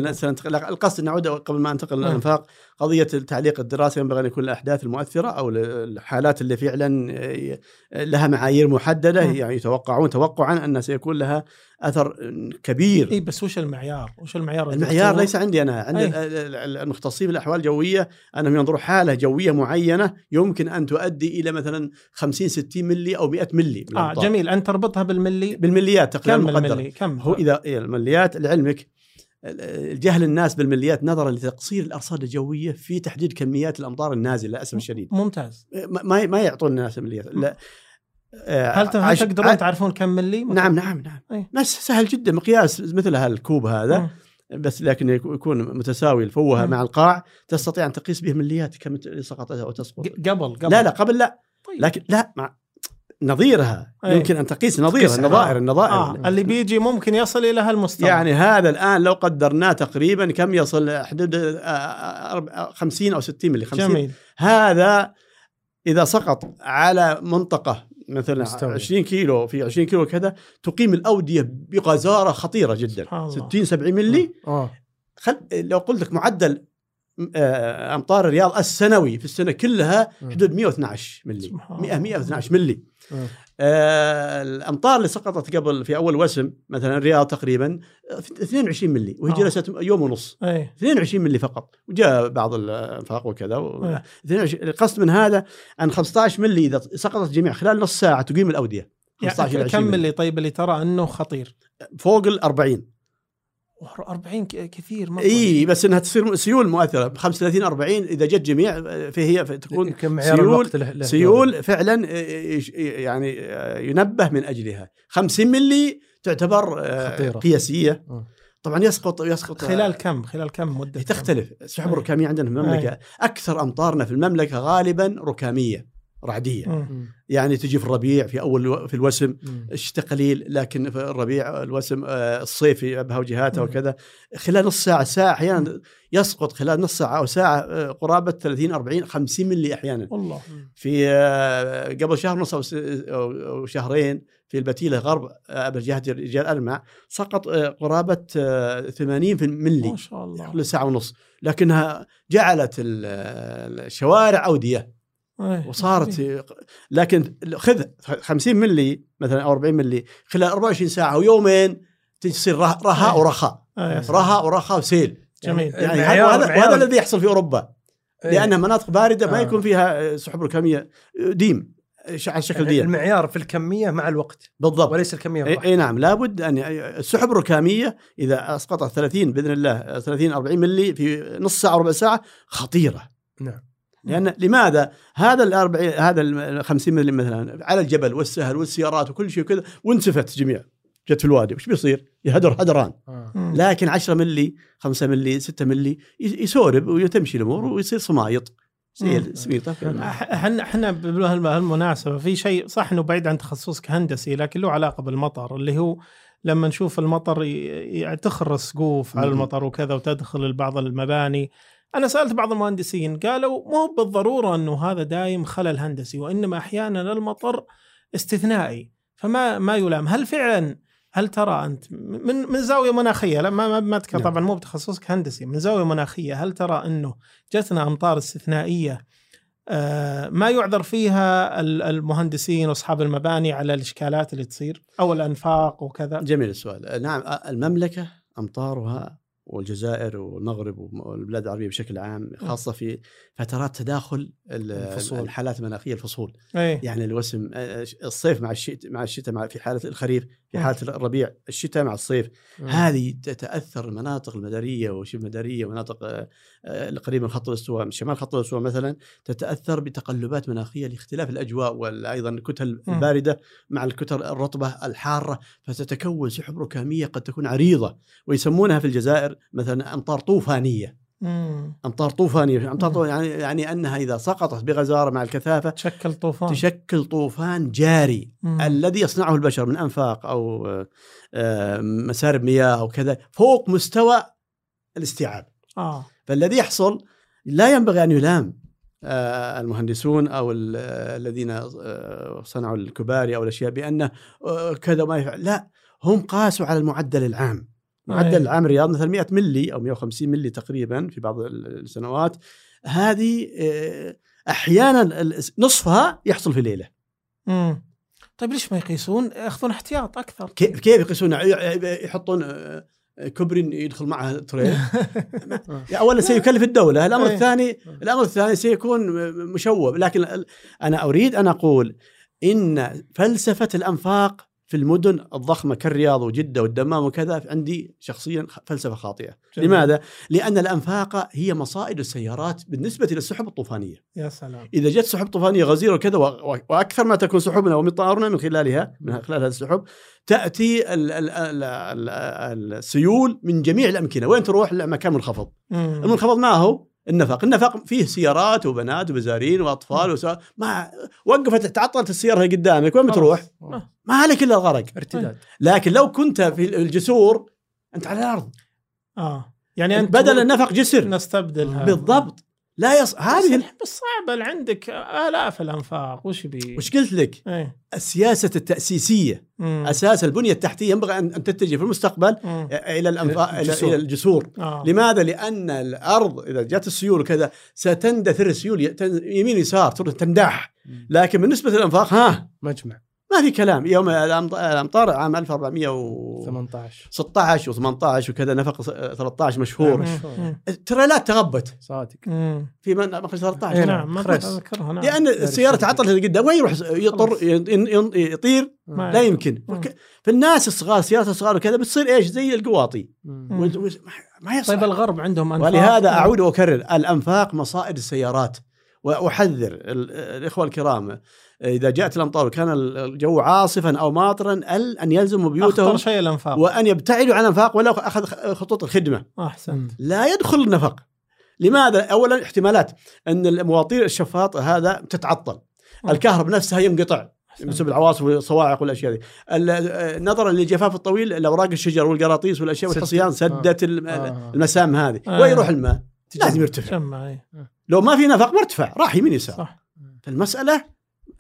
القصد إن نعود قبل ما أنتقل نعم. للأنفاق. قضية التعليق الدراسي ينبغي أن يكون الاحداث المؤثره أو الحالات اللي فعلا آه، لها معايير محددة نعم. يعني يتوقعون توقعا أن سيكون لها أثر كبير. اي بس وش المعيار؟ وش المعيار؟ المعيار؟ ليس عندي أنا. عند المختصين بالأحوال الجويه انهم ينظروا حالة جوية معينة يمكن أن تؤدي إلى مثلا 50 60 ملي أو 100 ملي آه الأمطار. جميل. أن تربطها بالملي بالمليات تقريبا كم مقدر الملي؟ كم؟ هو اذا إيه المليات لعلمك الجهل الناس بالمليات نظرا لتقصير الأرصاد الجوية في تحديد كميات الأمطار النازلة للأسف الشديد. ممتاز. ما ما- يعطون الناس المليات لا هل ت- هل عش- تقدرون ع- تعرفون كم ملي؟ نعم نعم نعم أي. بس سهل جدا مقياس مثل هالكوب هذا مم. بس لكن يكون متساوي الفوهة مم. مع القاع تستطيع أن تقيس به مليات كم سقطت أو تسقط قبل قبل لا لا قبل لا طيب. لكن لا مع نظيرها أي. يمكن أن تقيس نظيرها النظائر آه. النظائر آه. اللي بيجي ممكن يصل إلى هالمستوى يعني هذا الآن لو قدرناه تقريبا كم يصل حدود آه، آه، أرب- 50 أو 60 ملي 50 جميل هذا إذا سقط على منطقة مثلا مستوي. 20 كيلو في 20 كيلو كذا تقيم الأودية بغزارة خطيرة جدا سبحان الله. 60 70 ملي خل... لو قلت لك معدل آه، أمطار الرياض السنوي في السنة كلها. حدود 112 ملي سبحان 100 الله. 112 ملي الأمطار اللي سقطت قبل في أول وسم مثلا الرياض تقريبا آه، 22 ملي وهي آه. جلست يوم ونص. أي. 22 ملي فقط. وجاء بعض الأنفاق وكذا و... إيه. 22 القصد من هذا أن 15 ملي إذا سقطت جميع خلال نص ساعة تقيم الأودية. 15 إلى يعني 20 كم ملي طيب اللي ترى أنه خطير؟ فوق ال 40 40 ك- كثير مرة. إي بس إنها تصير سيول مؤثرة. ب 35 40 إذا جت جميع آه، فهي تكون كم معيار سيول سيول فعلا آه، يعني آه، ينبه من أجلها. 50 ملي تعتبر آه، خطيرة. قياسية. آه. طبعا يسقط يسقط خلال كم؟ خلال كم مدة؟ تختلف. السحب. الركاميه عندنا في المملكة؟ أكثر أمطارنا في المملكة غالبا ركامية. رعدية. مم. يعني تجي في الربيع في أول في الوسم. الشتاء قليل لكن في الربيع الوسم آه، الصيف ابها وجهاتها مم. وكذا. خلال نص ساعة ساعة أحيانا يسقط خلال نص ساعة أو ساعة آه، قرابة 30 40 50 ملي أحيانا. والله. في آه، قبل شهر ونص أو س- أو أو شهرين في البتيلة غرب بجهه رجال المع سقط قرابة آه، 80 في ملي ما شاء الله. خلال ساعة ونص. لكنها جعلت ال- الشوارع أودية. إيه. وصارت لكن خذ 50 ملي مثلا أو 40 ملي خلال 24 ساعة ويومين تصير ره- رخاء ورخاء. آه، رخاء ورخاء وسيل. جميل. يعني هذا وهذا, وهذا الذي يحصل في أوروبا. إيه. لأنها مناطق باردة ما آه. يكون فيها سحب ركاميه ديم على شكل يعني ديم. المعيار في الكمية مع الوقت. بالضبط. وليس الكمية اي. إي نعم. لابد أن السحب الركامية إذا أسقطت 30 بإذن الله 30 40 ملي في نص ساعة ربع ساعة خطيرة. نعم. لأن لماذا هذا ال 40 هذا ال 50 ملي مثلا على الجبل والسهل والسيارات وكل شيء وكذا وانسفت جميع جت في الوادي وش بيصير؟ يهدر هدران آه. لكن 10 ملي 5 ملي 6 ملي يسورب وتمشي الأمور ويصير صمايط. السميطه أح- إحنا إحنا بهالمناسبه في شيء صح إنه بعيد عن تخصصك هندسي لكن له علاقة بالمطر اللي هو لما نشوف المطر ي- ي- تخر السقوف على. المطر وكذا وتدخل بعض المباني أنا سألت بعض المهندسين قالوا مو بالضرورة إنه هذا دايم خلل هندسي وإنما أحيانا المطر استثنائي فما ما يلام. هل فعلا هل ترى أنت من من زاوية مناخية لا ما ما, أذكر نعم. طبعا مو بتخصصك هندسي من زاوية مناخية هل ترى إنه جتنا أمطار استثنائية آه، ما يعذر فيها ال- المهندسين وأصحاب المباني على الإشكالات اللي تصير أو الأنفاق وكذا؟ جميل السؤال. نعم المملكة أمطارها والجزائر والمغرب والبلاد العربية بشكل عام خاصة في فترات تداخل ال- الفصول. الحالات المناخية الفصول. إيه. يعني الوسم الصيف مع الشتاء مع الشتاء مع في حالة الخريف في. حالة الربيع الشتاء مع الصيف مم. هذه تتأثر المناطق المداريه وشبه مداريه ومناطق آه، آه، القريبه من خط الاستواء من شمال خط الاستواء مثلا تتأثر بتقلبات مناخية لاختلاف الأجواء وأيضا الكتل. الباردة مع الكتل الرطبة الحارة فتتكون سحب ركامية قد تكون عريضة ويسمونها في الجزائر مثلا أمطار طوفانية مم. امطار طوفانيه امطار. طوفانية يعني يعني أنها إذا سقطت بغزارة مع الكثافة تشكل طوفان تشكل طوفان جاري مم. الذي يصنعه البشر من أنفاق أو آه، آه، مسارب مياه أو كذا فوق مستوى الاستيعاب آه فالذي يحصل لا ينبغي أن يلام آه، المهندسون أو آه، الذين آه، صنعوا الكباري أو الأشياء بأنه آه، كذا ما يفعل لا هم قاسوا على المعدل العام معدل أي. العام رياض مثلا 100 ملي أو 150 ملي تقريبا في بعض السنوات. هذه آه، أحيانا نصفها يحصل في ليلة. مم. طيب ليش ما يقيسون؟ يأخذون احتياط أكثر. كيف كيف يقيسون؟ يحطون آه، كوبري يدخل معها تريل. *laughs* يعني اولا سيكلف الدولة الأمر إيه. الثاني الأمر الثاني سيكون مشوب. لكن أنا أريد أن أقول إن فلسفة الأنفاق في المدن الضخمة كالرياض وجدة والدمام وكذا عندي شخصيا فلسفة خاطئة. جميل. لماذا؟ لأن الأنفاق هي مصائد السيارات بالنسبة للسحب الطوفانية. يا سلام. إذا جت سحب طوفانية غزيرة وكذا وأكثر ما تكون سحبنا ومطارنا من خلالها من خلال هذه السحب تأتي ال ال ال ال السيول من جميع الأمكنة. وين تروح؟ لمكان منخفض. المنخفض ما هو؟ النفق. النفق فيه سيارات وبنات وبزارين وأطفال وسا... ما وقفت تعطلت السيارة قدامك وين بتروح؟ خلاص. ما عليك إلا الغرق. ارتداد. لكن لو كنت في الجسور أنت على الأرض. آه. يعني أنت بدل النفق جسر. نستبدل هذا. بالضبط. لا يص... هذه بس صعبه اللي عندك آلاف الأنفاق وش بي وش قلت لك إيه السياسة التأسيسية مم. أساس البنية التحتية ينبغي أن أن تتجه في المستقبل مم. إلى الانفاق إلى الجسور. إلى الجسور آه. لماذا؟ لأن الأرض إذا جت السيول وكذا ستندثر السيول يمين يسار تندح لكن بالنسبة للأنفاق ها مجمع ما في كلام. يوم الأمطار عام 1416 18 و18 وكذا نفق 13 مشهور. نعم. مم. التريلات تغبت. صادق. في من مخرج 13 إيه نعم ما خرس. أذكرها نعم. لأن السيارة تعطلت قدام وين يروح يطر يطير؟ لا يمكن. فالناس الصغار السيارات الصغار وكذا بتصير إيش؟ زي القواطي. ما- ما يصلح. طيب الغرب عندهم أنفاق. ولهذا أعود وأكرر الأنفاق مصائد السيارات. وأحذر ال- الإخوة الكرام إذا جاءت الأمطار وكان الجو عاصفا أو ماطرا أن يلزموا أخطر بيوتهم شيء الأنفاق وأن يبتعدوا عن الأنفاق ولو أخذ خطوط الخدمة أحسنت لا يدخل النفق لماذا اولا احتمالات أن المواطير الشفاط هذا تتعطل مم. الكهرب نفسها ينقطع. بسبب العواصف والصواعق والأشياء ال- نظرا للجفاف الطويل الأوراق الشجر والقراطيس والأشياء. والحصيان سدت آه. المسام هذه آه. وين يروح الماء؟ لازم يرتفع. لو ما في نفق ما ارتفع راح يمين يسار. صح. فالمسألة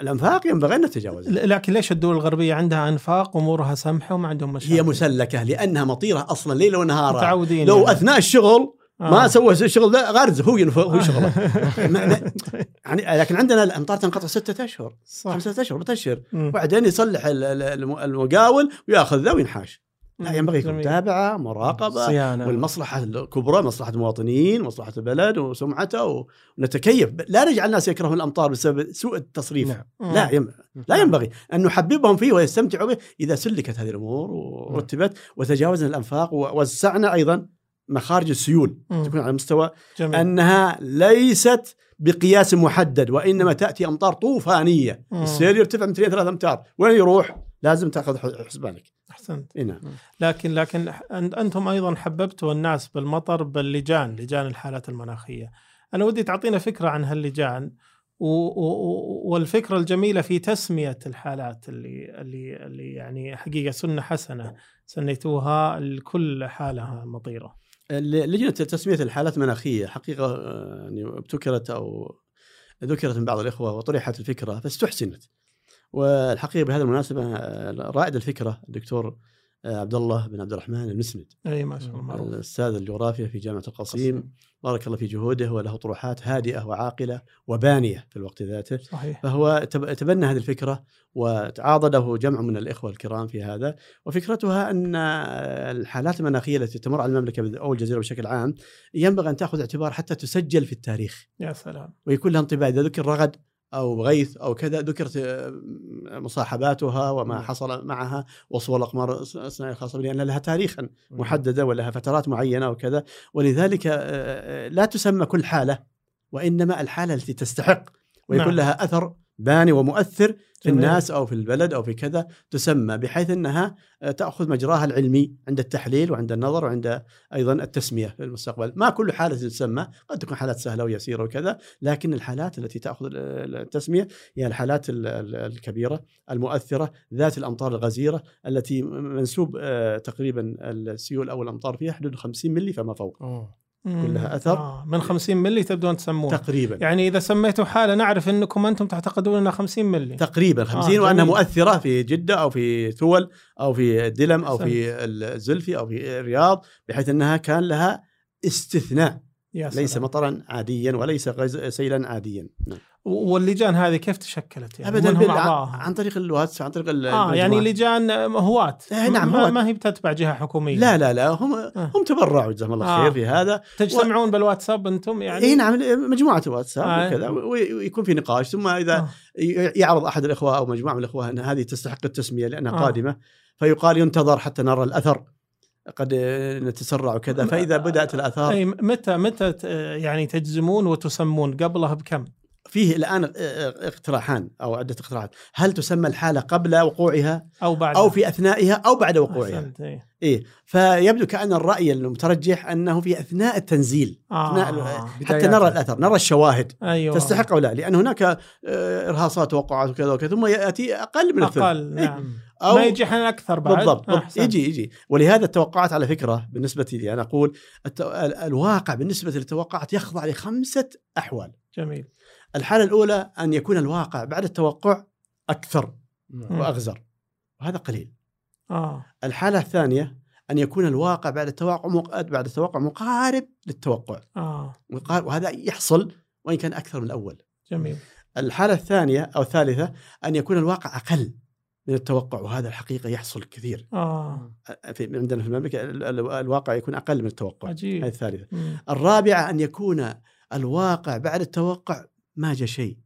الأنفاق ينبغي أن نتجاوزها. لكن ليش الدول الغربية عندها أنفاق امورها سمحة وما عندهم مشاكل؟ هي مسلكة لأنها مطيرة أصلا ليلا ونهارا متعودين لو يعني. أثناء الشغل ما آه. سوى الشغل ذا غارز هو ينف- هو شغله *laughs* ما- ما- يعني لكن عندنا الأمطار تنقطع ستة أشهر صح. خمسة أشهر ستة أشهر. وبعدين يصلح ال- ال- الم- المقاول ويأخذ ذا وينحاش. لا. ينبغي يكون. متابعة مراقبة صيانة. والمصلحة الكبرى مصلحة المواطنين مصلحة البلد وسمعته ونتكيف. لا نجعل الناس يكرهون الأمطار بسبب سوء التصريف. نعم. لا يم... لا ينبغي. أن نحببهم فيه ويستمتعوا به إذا سلكت هذه الأمور ورتبت وتجاوزنا الأنفاق ووسعنا أيضا مخارج السيول. مم. تكون على مستوى جميل. أنها ليست بقياس محدد وإنما تأتي أمطار طوفانية. مم. السيل يرتفع مترين ثلاثة أمتار. وين يروح؟ لازم تاخذ حسبانك أحسنت. نعم. لكن لكن أنتم أيضا حببتوا الناس بالمطر باللجان لجان الحالات المناخية. أنا ودي تعطينا فكرة عن هاللجان و و والفكرة الجميلة في تسمية الحالات اللي اللي اللي يعني حقيقة سنة حسنة سميتوها لكل حاله مطيرة. لجنه تسمية الحالات المناخية حقيقة آه، يعني ابتكرت أو ذكرت من بعض الإخوة وطرحت الفكرة فاستحسنت والحقيقة بهذه المناسبة آه، رائد الفكرة الدكتور آه، عبد الله بن عبد الرحمن المسند. أي ما شاء الله. الأستاذ الجغرافيا في جامعة القصيم. بارك الله في جهوده وله طروحات هادئة وعاقلة وبانية في الوقت ذاته. صحيح. فهو تب- تبنى هذه الفكرة وتعاضده جمع من الإخوة الكرام في هذا. وفكرتها أن الحالات المناخية التي تمر على المملكة أو الجزيرة بشكل عام ينبغي أن تأخذ اعتبار حتى تسجل في التاريخ. يا سلام. ويكون لها انطباع. إذا ذكر رغد أو غيث أو كذا ذكرت آه، مصاحباتها وما حصل معها وصول الأقمار الصناعية الخاصة بها لأن لها تاريخا محددة ولها فترات معينة وكذا. ولذلك آه، آه، لا تسمى كل حالة وإنما الحالة التي تستحق ويكون نعم. لها أثر باني ومؤثر في جميل. الناس أو في البلد أو في كذا تسمى بحيث إنها آه، تأخذ مجراها العلمي عند التحليل وعند النظر وعند أيضا التسمية في المستقبل، ما كل حالة تسمى، قد تكون حالات سهلة ويسيرة وكذا، لكن الحالات التي تأخذ ال- التسمية هي الحالات ال- ال- الكبيرة المؤثرة ذات الأمطار الغزيرة التي منسوب آه، تقريبا السيول أو الأمطار فيها حدود 50 ملي فما فوق أوه. مم. أثر. آه. من 50 ملي تبدون تسمون تقريبا يعني إذا سميتوا حالة نعرف أنكم أنتم تعتقدون إنها 50 ملي تقريبا 50 آه، وأنها. مؤثرة في جدة أو في ثول أو في الدلم أو. في الزلفي أو في الرياض بحيث أنها كان لها استثناء. ليس مطرا عاديا وليس سيلا عاديا نعم. واللجان هذه كيف تشكلت يعني ابدا عن طريق الواتس عن طريق ال- آه يعني. لجان هواة إيه، نعم، ما. ما هي بتتبع جهة حكومية لا لا لا هم آه. هم تبرعوا جزاهم الله آه. خير في هذا تجتمعون بالواتساب أنتم يعني اي نعم مجموعة واتساب آه. وكذا وي- ويكون في نقاش ثم إذا آه. يعرض أحد الإخوة أو مجموعة من الإخوة أن هذه تستحق التسمية لأنها آه. قادمة فيقال ينتظر حتى نرى الأثر قد نتسرع وكذا فإذا بدأت الأثار أي متى متى يعني تجزمون وتسمون قبلها بكم؟ فيه الآن اقتراحان أو عدة اقتراحات هل تسمى الحالة قبل وقوعها أو بعد أو في أثنائها أو بعد وقوعها أحسنت، إيه. إيه فيبدو كأن الرأي المترجح أنه في أثناء التنزيل آه. أثناء حتى. نرى الأثر نرى الشواهد أيوه تستحق أو لا لأن هناك آه، إرهاصات توقعات وكذا وكذا ثم يأتي أقل من الثلث أقل إيه. نعم أو ما يجي إحنا أكثر بعد بالضبط, آه،. أحسنت. يجي يجي ولهذا التوقعات على فكرة بالنسبة لي أنا أقول الت... ال- الواقع بالنسبة للتوقعات يخضع لخمسة أحوال جميل الحالة الأولى أن يكون الواقع بعد التوقع أكثر نعم. وأغزر وهذا قليل. آه. الحالة الثانية أن يكون الواقع بعد التوقع مق... بعد التوقع مقارب للتوقع. آه. مقارب وهذا يحصل وإن كان أكثر من الأول. جميل. الحالة الثانية أو الثالثة أن يكون الواقع أقل من التوقع وهذا الحقيقة يحصل كثير. آه. في عندنا في المملكة ال- ال- الواقع يكون أقل من التوقع. هذه عجيب الثالثة. مم. الرابعة أن يكون الواقع بعد التوقع ما جاء شيء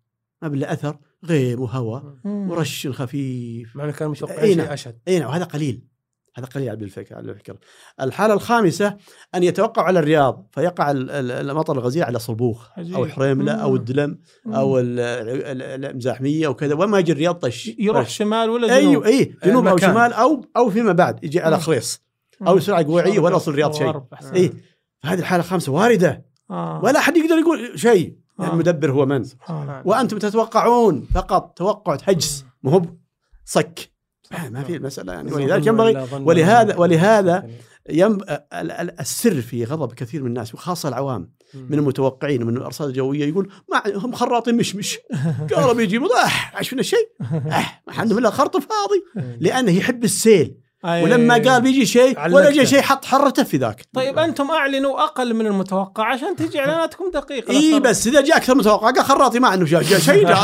ما بلا أثر غيم وهواء. ورش خفيف مع انه كانوا أي متوقعين نعم. شيء أشد أي نعم وهذا قليل هذا قليل على الفكرة على الفكرة الحالة الخامسة أن يتوقع على الرياض فيقع ال- ال- المطر الغزير على صلبوخ حريملة أو مم. الدلم. أو ال- ال- المزاحمية وكذا وما يجي الرياض طش يروح طش. شمال ولا جنوب أيوه اي جنوب أو المكان. شمال أو أو فيما بعد يجي على. خريص أو سرعه قويعيه ولا يوصل الرياض شيء. اي فهذه الحالة الخامسة واردة آه. ولا أحد يقدر يقول شيء آه. المدبر هو من سبحان. وأنتم تتوقعون فقط توقع هجس مو هو صك. آه، ما في المساله يعني. ولذلك ينبغي ولهذا ولهذا ينب... ال- ال- السر في غضب كثير من الناس وخاصة العوام. من المتوقعين ومن الأرصاد الجوية يقول ما هم خراطين مشمش *laughs* قالوا بيجي مضاح عايش فينا شيء. ما عندهم الا خرط فاضي. لأنه يحب السيل. أي- ولما قال بيجي شيء ولا. جاء شيء حط حرته في ذاك. طيب أنتم أعلنوا أقل من المتوقع عشان تجي إعلاناتكم دقيقة. إي بس إذا جاء أكثر من متوقع قال خراطي ما جاء شيء *laughs*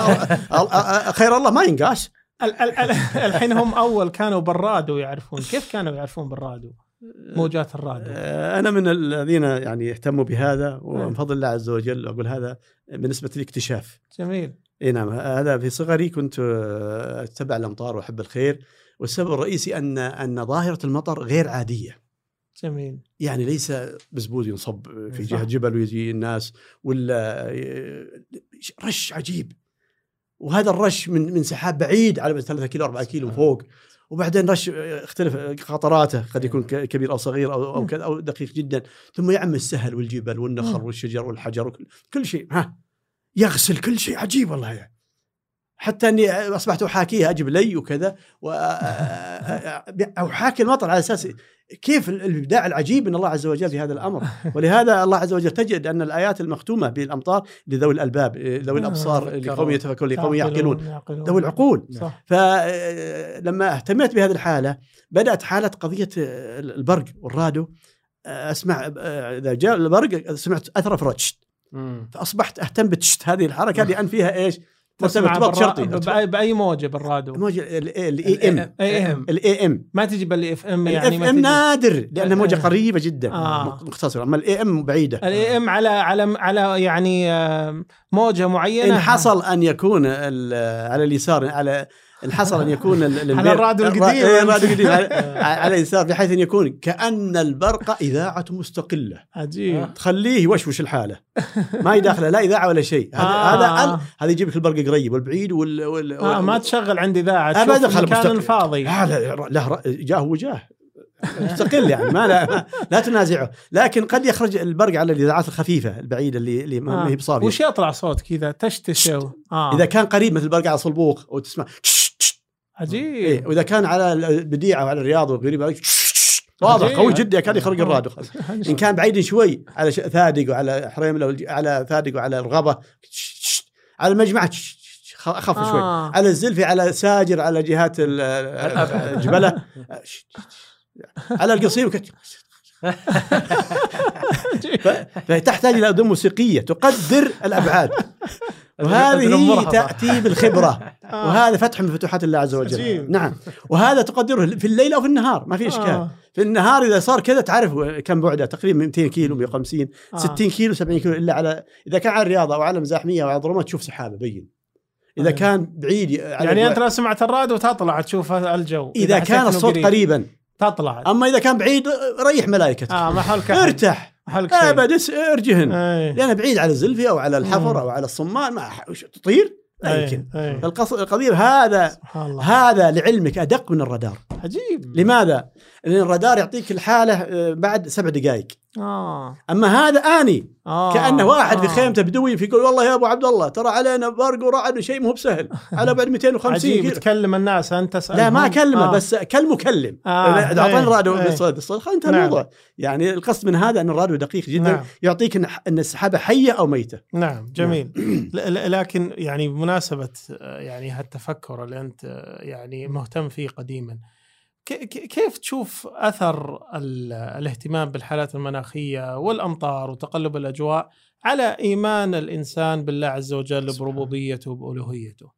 ال- خير الله ما ينقاس. ال- ال- ال- الحين هم أول كانوا بالرادو يعرفون. كيف كانوا يعرفون بالرادو موجات الرادو. آه، أنا من الذين يعني يهتموا بهذا ومن نعم. فضل الله عز وجل أقول هذا بالنسبة لي اكتشاف جميل. إي نعم هذا في صغري كنت آه، أتبع الأمطار وأحب الخير. والسبب الرئيسي ان أن ظاهرة المطر غير عادية. جميل. يعني ليس بزبوز ينصب في صح. جهة جبل ويجي الناس ولا رش عجيب. وهذا الرش من من سحاب بعيد على 3 كيلو 4 كيلو فوق. وبعدين رش اختلف قطراته قد يكون كبير أو صغير أو أو كذا أو دقيق جدا. ثم يعم السهل والجبل والنخل مم. والشجر والحجر وكل كل شيء. ها يغسل كل شيء عجيب والله يعني. حتى إني أصبحت احاكيها أجيب لي وكذا و أحاكي المطر على أساس كيف الإبداع العجيب من الله عز وجل في هذا الأمر. *laughs* ولهذا الله عز وجل تجد أن الآيات المختومة بالأمطار لذوي الألباب ذوي آه، الأبصار لقوم يتفكرون. لقوم يعقلون يعقلون ذوي العقول. صح. فلما اهتميت بهذه الحالة بدأت حالة قضية البرق والرادو. أسمع إذا جاء البرق سمعت أثر فرتشة فأصبحت أهتم بتشت هذه الحركة لأن فيها إيش؟ تسمع ارتباط شرطي بأي, بأي موجة بالرادو موجه ال AM AM ال AM ما تجي بال FM يعني ال FM نادر لأنها موجة آه. قريبة جدا آه. مختصره أما ال AM بعيدة. ال AM على على على يعني آه، موجة معينة؟ إن حصل أن يكون على اليسار على إن حصل أن يكون على الراديو الر- القديم. إيه، الراديو القديم. على, اليسار بحيث أن يكون كأن البرق إذاعة مستقلة. عجيب. تخليه يوشوش الحالة. ما يداخله لا إذاعة ولا شيء. هذا آه. هذا هذا يجيب لك البرق قريب والبعيد وال, وال... آه ما تشغل عندي إذاعة. تشوف خل المكان. الفاضي. هذا له جاه وجاه مستقل يعني ما لا, لا تنازعه. لكن قد يخرج البرق على الإذاعات الخفيفة البعيدة اللي اللي ما آه. هي بصافيه وش يطلع صوت كذا؟ تشتشه آه. إذا كان قريب مثل برق على صلبوق وتسمع تش. عجيب. إيه وإذا كان على البديعه وعلى الرياض وقريب عليك واضح. قوي جدا يكاد يخرج *laughs* الرادو إن كان بعيد شوي على ثادق وعلى حريمله على ثادق وعلى الرغبه على المجمع أخف شوي. آه. على الزلفي على ساجر على جهات ال- *laughs* الجبلة على القصيم *laughs* فتحتاج إلى اذن موسيقية تقدر الأبعاد. وهذه مرهفة. تاتي بالخبره *laughs* وهذا فتح من فتوحات الله عز وجل. نعم. وهذا تقدره في الليل أو في النهار ما في إشكال. آه. في النهار إذا صار كذا تعرف كم بعده تقريبا 200 كيلو 150 آه. 60 كيلو 70 كيلو إلا على إذا كان على الرياضة أو على مزاحميه أو على ظلمه تشوف سحابة بين. إذا آه. كان بعيد يعني أنت لو سمعت الراديو تطلع تشوف الجو. إذا حسيت كان الصوت قريب، قريبا. تطلع. أما إذا كان بعيد ريح ملائكتك. آه ما حولك. ارتاح. شيء أبد اس- ارجهن. لأن بعيد على الزلفي أو على. الحفر أو على الصمان ما تطير لا. يمكن القضية هذا هذا لعلمك أدق من الرادار عجيب لماذا؟ لأن الرادار يعطيك الحالة آه، بعد سبع دقائق آه. أما هذا آني آه. كأنه واحد في آه. خيمته بدوي في يقول والله يا أبو عبد الله ترى علينا برق ورعد شيء مو بسهل على بعد 250 عجيب كيلو. تكلم الناس أنت تسأل لا ما أكلمه بس كالمكلم. آه، أعطاني الراديو. بالصوت الصوت خلاص انتهى نعم. الموضوع. يعني القصد من هذا أن الراديو دقيق جدا نعم. يعطيك إن السحابة حية أو ميتة. نعم جميل. *clears throat* ل- لكن يعني بمناسبة آه، يعني هالتفكر اللي أنت آه، يعني مهتم فيه قديما. كيف تشوف ال- الاهتمام بالحالات المناخية والأمطار وتقلب الأجواء على إيمان الإنسان بالله عز وجل. بربوبيته وبألوهيته؟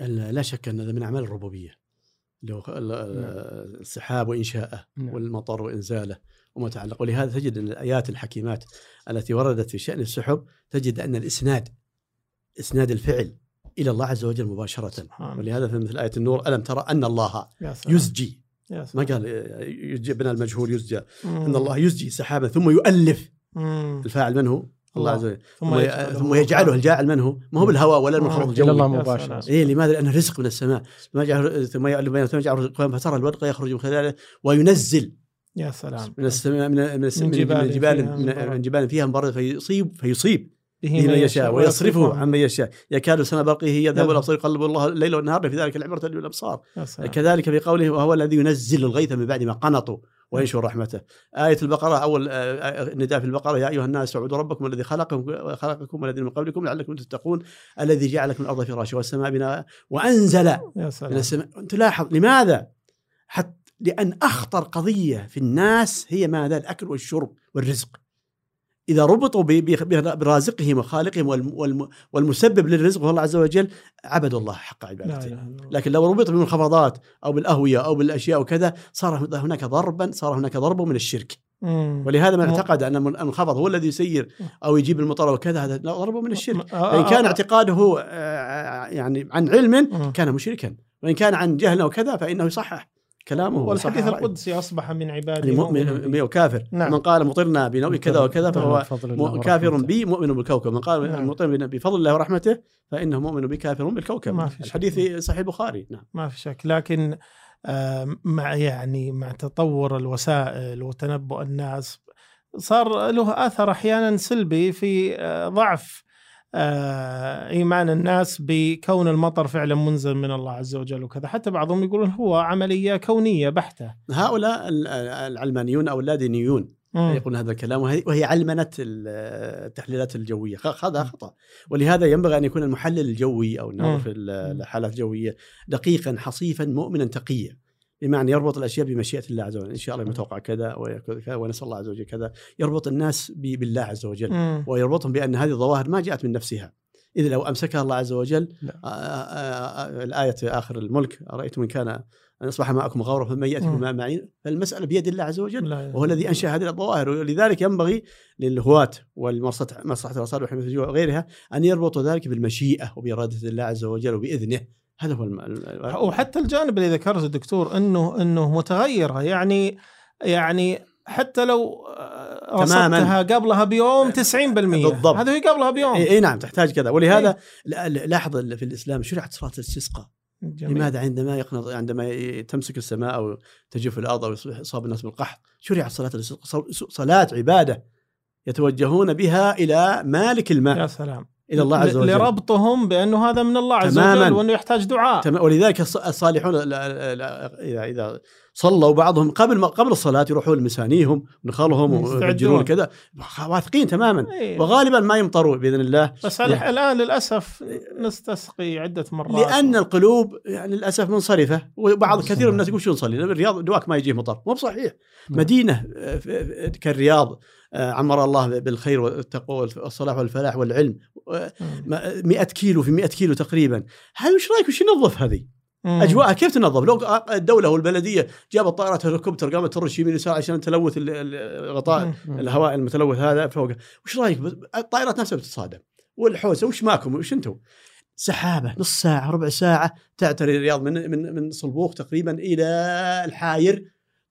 ال- لا شك أن هذا من أعمال الربوبية. لو السحاب وإنشاءه نعم. والمطر وإنزاله وما تعلق. ولهذا تجد إن الآيات الحكيمات التي وردت في شأن السحب تجد أن الإسناد إسناد الفعل إلى الله عز وجل مباشرة. سبحان ولهذا في مثل آية النور ألم ترى أن الله يزجي ما سلام قال يزجي بنا المجهول يزجى. إن الله يزجي سحابا ثم يؤلف مم. الفاعل من هو؟ الله الله. عز وجل ثم ثم, يجعله ثم يجعله الجاعل من هو؟ ما هو بالهواء ولا المنخفض آه. الجوي الله سلام. إيه لماذا؟ لأنه رزق من السماء ثم يجعل ثم يعلم بين ثم يجعل رزقا فترى الودق يخرج من خلاله وينزل يا سلام من السماء من من السماء من من جبال جبال فيها من, مبرد. من جبال فيها مبرد فيصيب فيصيب به من يشاء ويصرفه عن من يشاء يكاد سنة برقه يذهب يذهب. الابصار يقلب الله الليل والنهار في ذلك العبرة للابصار. كذلك في قوله وهو الذي ينزل الغيث من بعد ما قنطوا وينشر رحمته آية البقرة أول آه، آه، نداء في البقرة يا أيها الناس اعبدوا ربكم الذي خلقكم خلقكم والذين من قبلكم لعلكم تتقون الذي جعل لكم الأرض فراشا والسماء بناء وأنزل يا من السماء تلاحظ لماذا حتى لأن أخطر قضية في الناس هي ماذا؟ الأكل والشرب والرزق. إذا ربطوا برازقهم وخالقهم والم- والم- والمسبب للرزق هو الله عز وجل عبدوا الله حق عبادته. لكن لو ربط بالمنخفضات أو بالأهوية أو بالأشياء وكذا صار هناك ضربا صار هناك ضرب من الشرك. ولهذا من. اعتقد أن المنخفض هو الذي يسير أو يجيب المطر وكذا هذا لا ضرب من الشرك آه، فإن كان آه، اعتقاده آه، يعني عن علم. كان مشركا وإن كان عن جهل وكذا فإنه يصحح كلامه والحديث. القدسي أصبح من عبادي يعني مؤمن وكافر نعم. من قال مطرنا بنوء كذا وكذا فهو بفضل الله مؤمن كافر. بي مؤمن بالكوكب من قال نعم. مطرنا بفضل الله ورحمته فإنه مؤمن بي كافر بالكوكب ما في شك. الحديث صحيح البخاري نعم ما في شك لكن آه، مع يعني مع تطور الوسائل وتنبؤ الناس صار له اثر أحيانا سلبي في آه، ضعف إيمان الناس بكون المطر فعلا منزل من الله عز وجل وكذا. حتى بعضهم يقولون هو عملية كونية بحتة. هؤلاء ال- العلمانيون أو اللادينيون. يقولون هذا الكلام وهي ال- التحليلات الجوية. خ- هذا خطأ. ولهذا ينبغي أن يكون المحلل الجوي أو الناظر. في ال- الحالات الجوية دقيقا حصيفا مؤمنا تقيا. بمعنى يربط الأشياء بمشيئة الله عز وجل. إن شاء الله متوقع كذا ويكون كذا ونسأل الله عز وجل كذا. يربط الناس بالله عز وجل. مم. ويربطهم بأن هذه الظواهر ما جاءت من نفسها. اذا لو امسكها الله عز وجل لا. الآية آخر الملك أرأيتم إن كان ان أصبح ماءكم غورا فمن ياتكم مم. ماء معين؟ فالمسألة بيد الله عز وجل. لا. إله وهو الذي أنشأ هذه الظواهر. ولذلك ينبغي للهواة وحمايه الجو وغيرها أن يربطوا ذلك بالمشيئة وبإرادة الله عز وجل وبإذنه. هذا هو الم... الم- وحتى الجانب اللي ذكرته دكتور إنه إنه متغيرة يعني يعني حتى لو آه،. رصدتها قبلها بيوم 90% بالضبط. هذا هي قبلها بيوم إي نعم تحتاج كذا ولهذا إيه. لا- لا- لاحظ في الإسلام شرعت صلاة الاستسقاء جميل. لماذا عندما يقنط عندما تمسك السماء أو تجف الأرض أو يصاب الناس بالقحط شرعت صلاة الاستسقاء صل- صلاة عبادة يتوجهون بها إلى مالك يا الماء سلام إلى الله عز وجل. لربطهم بأنه هذا من الله عز. وجل وأنه يحتاج دعاء. تمام. ولذلك الص- الصالحون اذا إذا صلوا بعضهم قبل ما قبل الصلاة يروحون لمسانيهم ونخالهم يستعدون. ويفجرون كذا. واثقين تماما. إيه. وغالبا ما يمطروا بإذن الله. بس على- الآن للأسف نستسقي عدة مرات. لأن القلوب يعني للأسف منصرفة. وبعض كثير من الناس يقول شو نصلي؟ الرياض دواك ما يجيه مطر. مو بصحيح. مدينة آه، ف- ف- كالرياض. آه، عمر الله بالخير والتقوى والصلاح والفلاح والعلم آه، مم. 100 كيلو في 100 كيلو تقريبا هذه وش رأيك وش ينظف هذه؟ مم. أجواءها كيف تنظف؟ لو الدولة والبلدية جابت طائره هليكوبتر قامت ترش يمين يسار عشان تلوث ال- ال- الغطاء. الهواء المتلوث هذا فوق وش رأيك الطائرات نفسها بتتصادم والحوسة وش ماكم وش أنتم؟ سحابة نص ساعة ربع ساعة تعتري الرياض من من من صلبوخ تقريبا إلى الحاير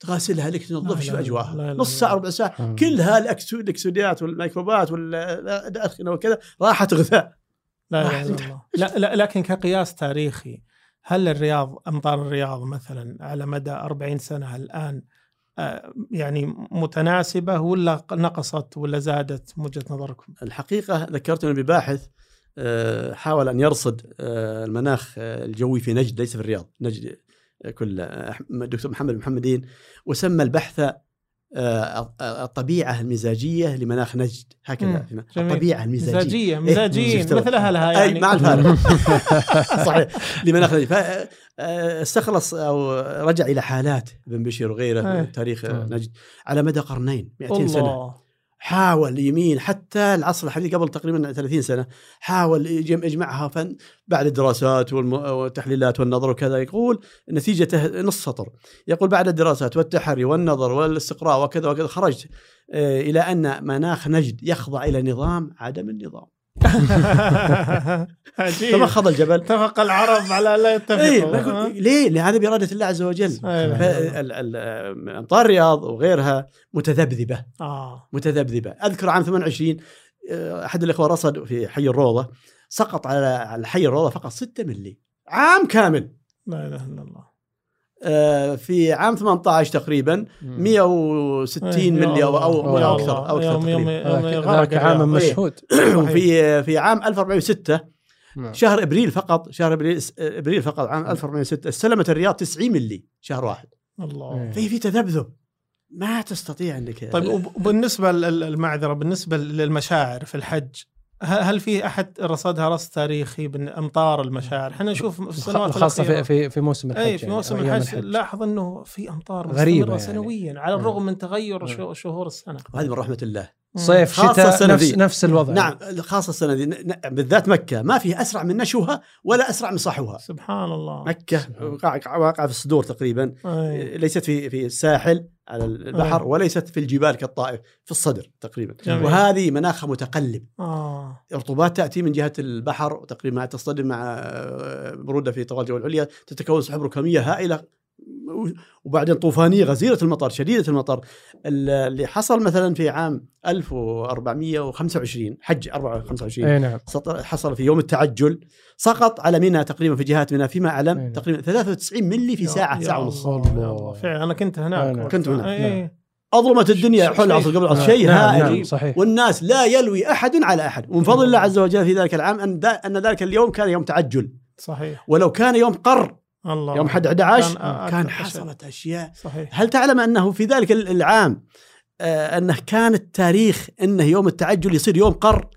تغاسلها لك لا تنظف شو لا أجواءها لا لا نص لا. ساعة ربع ساعة آه. كلها الأكسو- الاكسوديات والميكروبات والادخنه وكذا راحت غذاء لا تمدح. الله لا, لا لكن كقياس تاريخي هل الرياض أمطار الرياض مثلا على مدى 40 سنة الآن آه، يعني متناسبة ولا نقصت ولا زادت من وجهة نظركم؟ الحقيقة ذكرتني بباحث آه، حاول أن يرصد آه، المناخ الجوي في نجد ليس في الرياض نجد آه، آه، أح- الدكتور محمد المحمدين وسمى البحث آه، الطبيعة المزاجية لمناخ نجد. هكذا مم،. الطبيعة المزاجية. مزاجية مزاجيين شفت؟ مثل اهلها يعني. مع الفارق *laughs* *laughs* صحيح. لمناخ نجد. فاستخلص أو رجع إلى حالات ابن بشير وغيره أي. تاريخ آه. نجد على مدى قرنين 200 سنة. حاول يمين حتى العصر الحديث قبل تقريبا 30 سنة حاول يجم- يجمعها فن بعد الدراسات والتحليلات والنظر وكذا يقول نتيجته نص سطر. يقول بعد الدراسات والتحري والنظر والاستقراء وكذا وكذا خرجت آه، إلى أن مناخ نجد يخضع إلى نظام عدم النظام. عجيب. تمخض الجبل. اتفق العرب على لا يتفقوا. يقول ليه؟ لأن هذا باراده الله عز وجل. أيوة. أمطار الرياض وغيرها متذبذبة. آه. متذبذبة. أذكر عام 28 آه، أحد الإخوة رصد في حي الروضة سقط على على حي الروضة فقط 6 ملي. عام كامل. لا إله إلا الله. آه، في عام 18 تقريبا 160 ملي أو أو. أكثر أو أكثر يوم تقريبا عام الرياض. مشهود وفي في عام 1406 نعم. شهر إبريل فقط شهر إبريل إبريل فقط عام 1406 استلمت الرياض 90 ملي شهر واحد الله إيه. في في تذبذب ما تستطيع انك طيب وب- وبالنسبة لل- المعذره بالنسبة للمشاعر في الحج هل هل في أحد رصدها رصد تاريخي بالامطار المشاعر؟ إحنا نشوف في السنوات خاصة في في, في موسم الحج أي في يعني، موسم أيام الحج. لاحظ إنه في أمطار مستمرة يعني. سنويا على. الرغم من تغير مم. شو- شهور السنة. وهذه من رحمة الله. صيف خاصة شتاء نفس. نفس الوضع. نعم خاصة السنة دي ن- ن- بالذات مكة. ما فيها أسرع من نشوها ولا أسرع من صحوها سبحان الله. مكة واقع واقع في الصدور تقريبا. أي. ليست في في الساحل. على البحر أي. وليست في الجبال كالطائف في الصدر تقريبا جميل. وهذه مناخها متقلب آه رطوبات تأتي من جهة البحر وتقريبا مع تصطدم مع آه، برودة في طوال الجو العليا تتكون سحب ركامية هائلة وبعدين طوفانية غزيرة المطر شديدة المطر ال- اللي حصل مثلا في عام 1425 حج 425 أي نعم حصل في يوم التعجل سقط على منى تقريبا في جهات منى فيما أعلم أي. تقريبا 93 ملي في يا- ساعة يا ساعة ونص. فعلا أنا كنت هناك أنا وقتها. كنت هناك. أي. نعم. أظلمت الدنيا حول العصر قبل العصر نعم، شيء نعم، هائل نعم صحيح والناس لا يلوي أحد على أحد ومن فضل الله عز وجل في ذلك العام أن دا أن ذلك اليوم كان يوم تعجل صحيح ولو كان يوم قر الله يوم 11 كان كان, أكثر حصلت أشياء. صحيح. هل تعلم أنه في ذلك ال- العام آه أنه كان التاريخ إنه يوم التعجل يصير يوم قر؟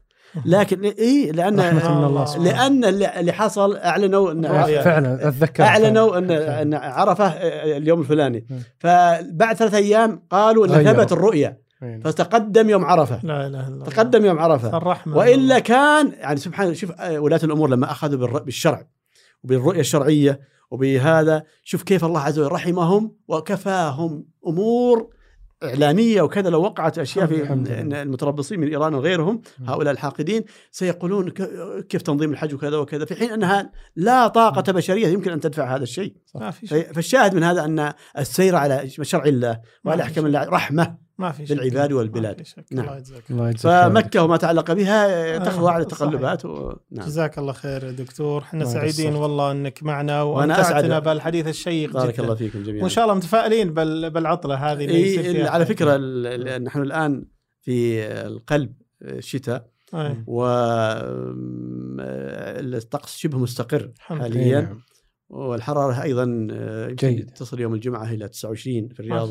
لكن إي لأن الله سبحانه. لأن اللي حصل أعلنوا إن. فعلا أتذكر. أعلنوا ان إن عرفة آه، اليوم الفلاني. فبعد ثلاث أيام قالوا إن. ثبت الرؤيا إيه. فتقدم يوم عرفة. لا إله إلا الله. تقدم يوم عرفة. الرحمة وإلا كان يعني سبحان شوف آه، ولاة الأمور لما أخذوا بالشرع وبالرؤية الشرعية وبهذا شوف كيف الله عز وجل رحمهم وكفاهم. أمور إعلامية وكذا لو وقعت أشياء في المتربصين من إيران وغيرهم هؤلاء الحاقدين سيقولون كيف تنظيم الحج وكذا وكذا في حين أنها لا طاقة بشرية يمكن أن تدفع هذا الشيء. ما في شيء فالشاهد من هذا أن السير على شرع الله وعلى أحكام. الله رحمة ما في شك. بالعباد ما والبلاد. نعم. الله يجزاك الله يجزيك خير. فمكة وما تعلق بها تخضع آه، للتقلبات و... نعم جزاك الله خير دكتور إحنا سعيدين يقصر. والله أنك معنا. وأمتعتنا بالحديث الشيق بارك جدا الله فيكم جميعا وإن شاء الله متفائلين بال- بالعطلة هذه اللي يصير إيه فيها على. فكرة ال- ال- نحن الآن في القلب الشتاء أي. والطقس شبه مستقر الحمد لله. إيه حاليا نعم. والحرارة أيضا آه، جيد. تصل يوم الجمعة إلى 29 في الرياض.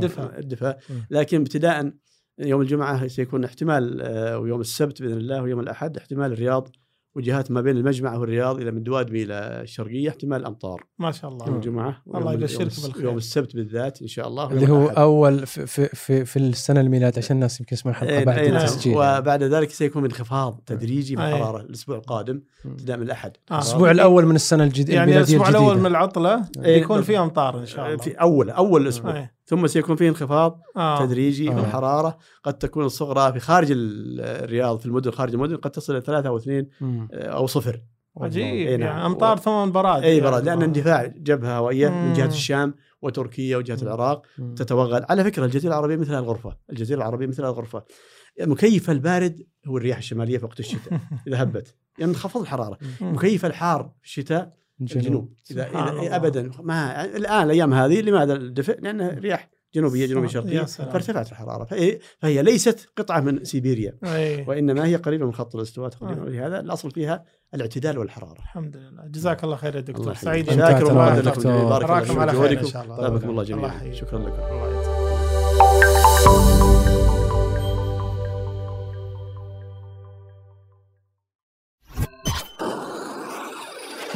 دفء. الدفاع مم. لكن ابتداء يوم الجمعة سيكون احتمال آه، ويوم السبت بإذن الله ويوم الأحد احتمال الرياض وجهات ما بين المجمع والرياض إلى من دوادبي إلى الشرقيه احتمال امطار ما شاء الله يوم الجمعة الله يبشرك يوم- بالخير. يوم السبت بالذات إن شاء الله اللي هو الأحد. أول في, في, في, السنة الميلاد عشان الناس يمكن يسمعوا الحلقة إيه، بعد إيه، نعم. التسجيل وبعد ذلك سيكون انخفاض تدريجي أي. بالحراره الأسبوع القادم. ابتداء من الأحد آه. الأسبوع الأول من السنة الجديده يعني الأسبوع الأول من العطلة إيه، بيكون نعم. في أمطار إن شاء الله في اول أول أسبوع أي. ثم سيكون فيه انخفاض آه. تدريجي آه. في الحرارة قد تكون الصغرى في خارج ال- الرياض في المدن خارج المدن قد تصل إلى ثلاثة أو اثنين مم. آه، أو صفر عجيب نعم. يعني أمطار ثم براد إي يعني. برد لأن اندفاع جبهة هوائيه من جهة. الشام وتركيا وجهة مم. العراق مم. تتوغل على فكرة الجزيرة العربية مثل الغرفة الجزيرة العربية مثل الغرفة مكيف البارد هو الرياح الشمالية في وقت الشتاء *laughs* إذا هبت ينخفض الحرارة مم. مكيف الحار في الشتاء الجنوب سبحان إذا الله. ابدا ما الآن الأيام هذه لماذا الدفء؟ لأن رياح جنوبية جنوبية شرقية. فارتفعت الحراره فهي, فهي ليست قطعة من سيبيريا أي. وإنما هي قريبة من خط الاستواء آه. تقريبا ولهذا الأصل فيها الاعتدال والحرارة الحمد لله جزاك الله خير يا دكتور. سعيد شاكر لك لكم. بارك الله فيكم على خير إن وجهودكم. شاء الله. الله جميعا يحييك. شكرا لكم الله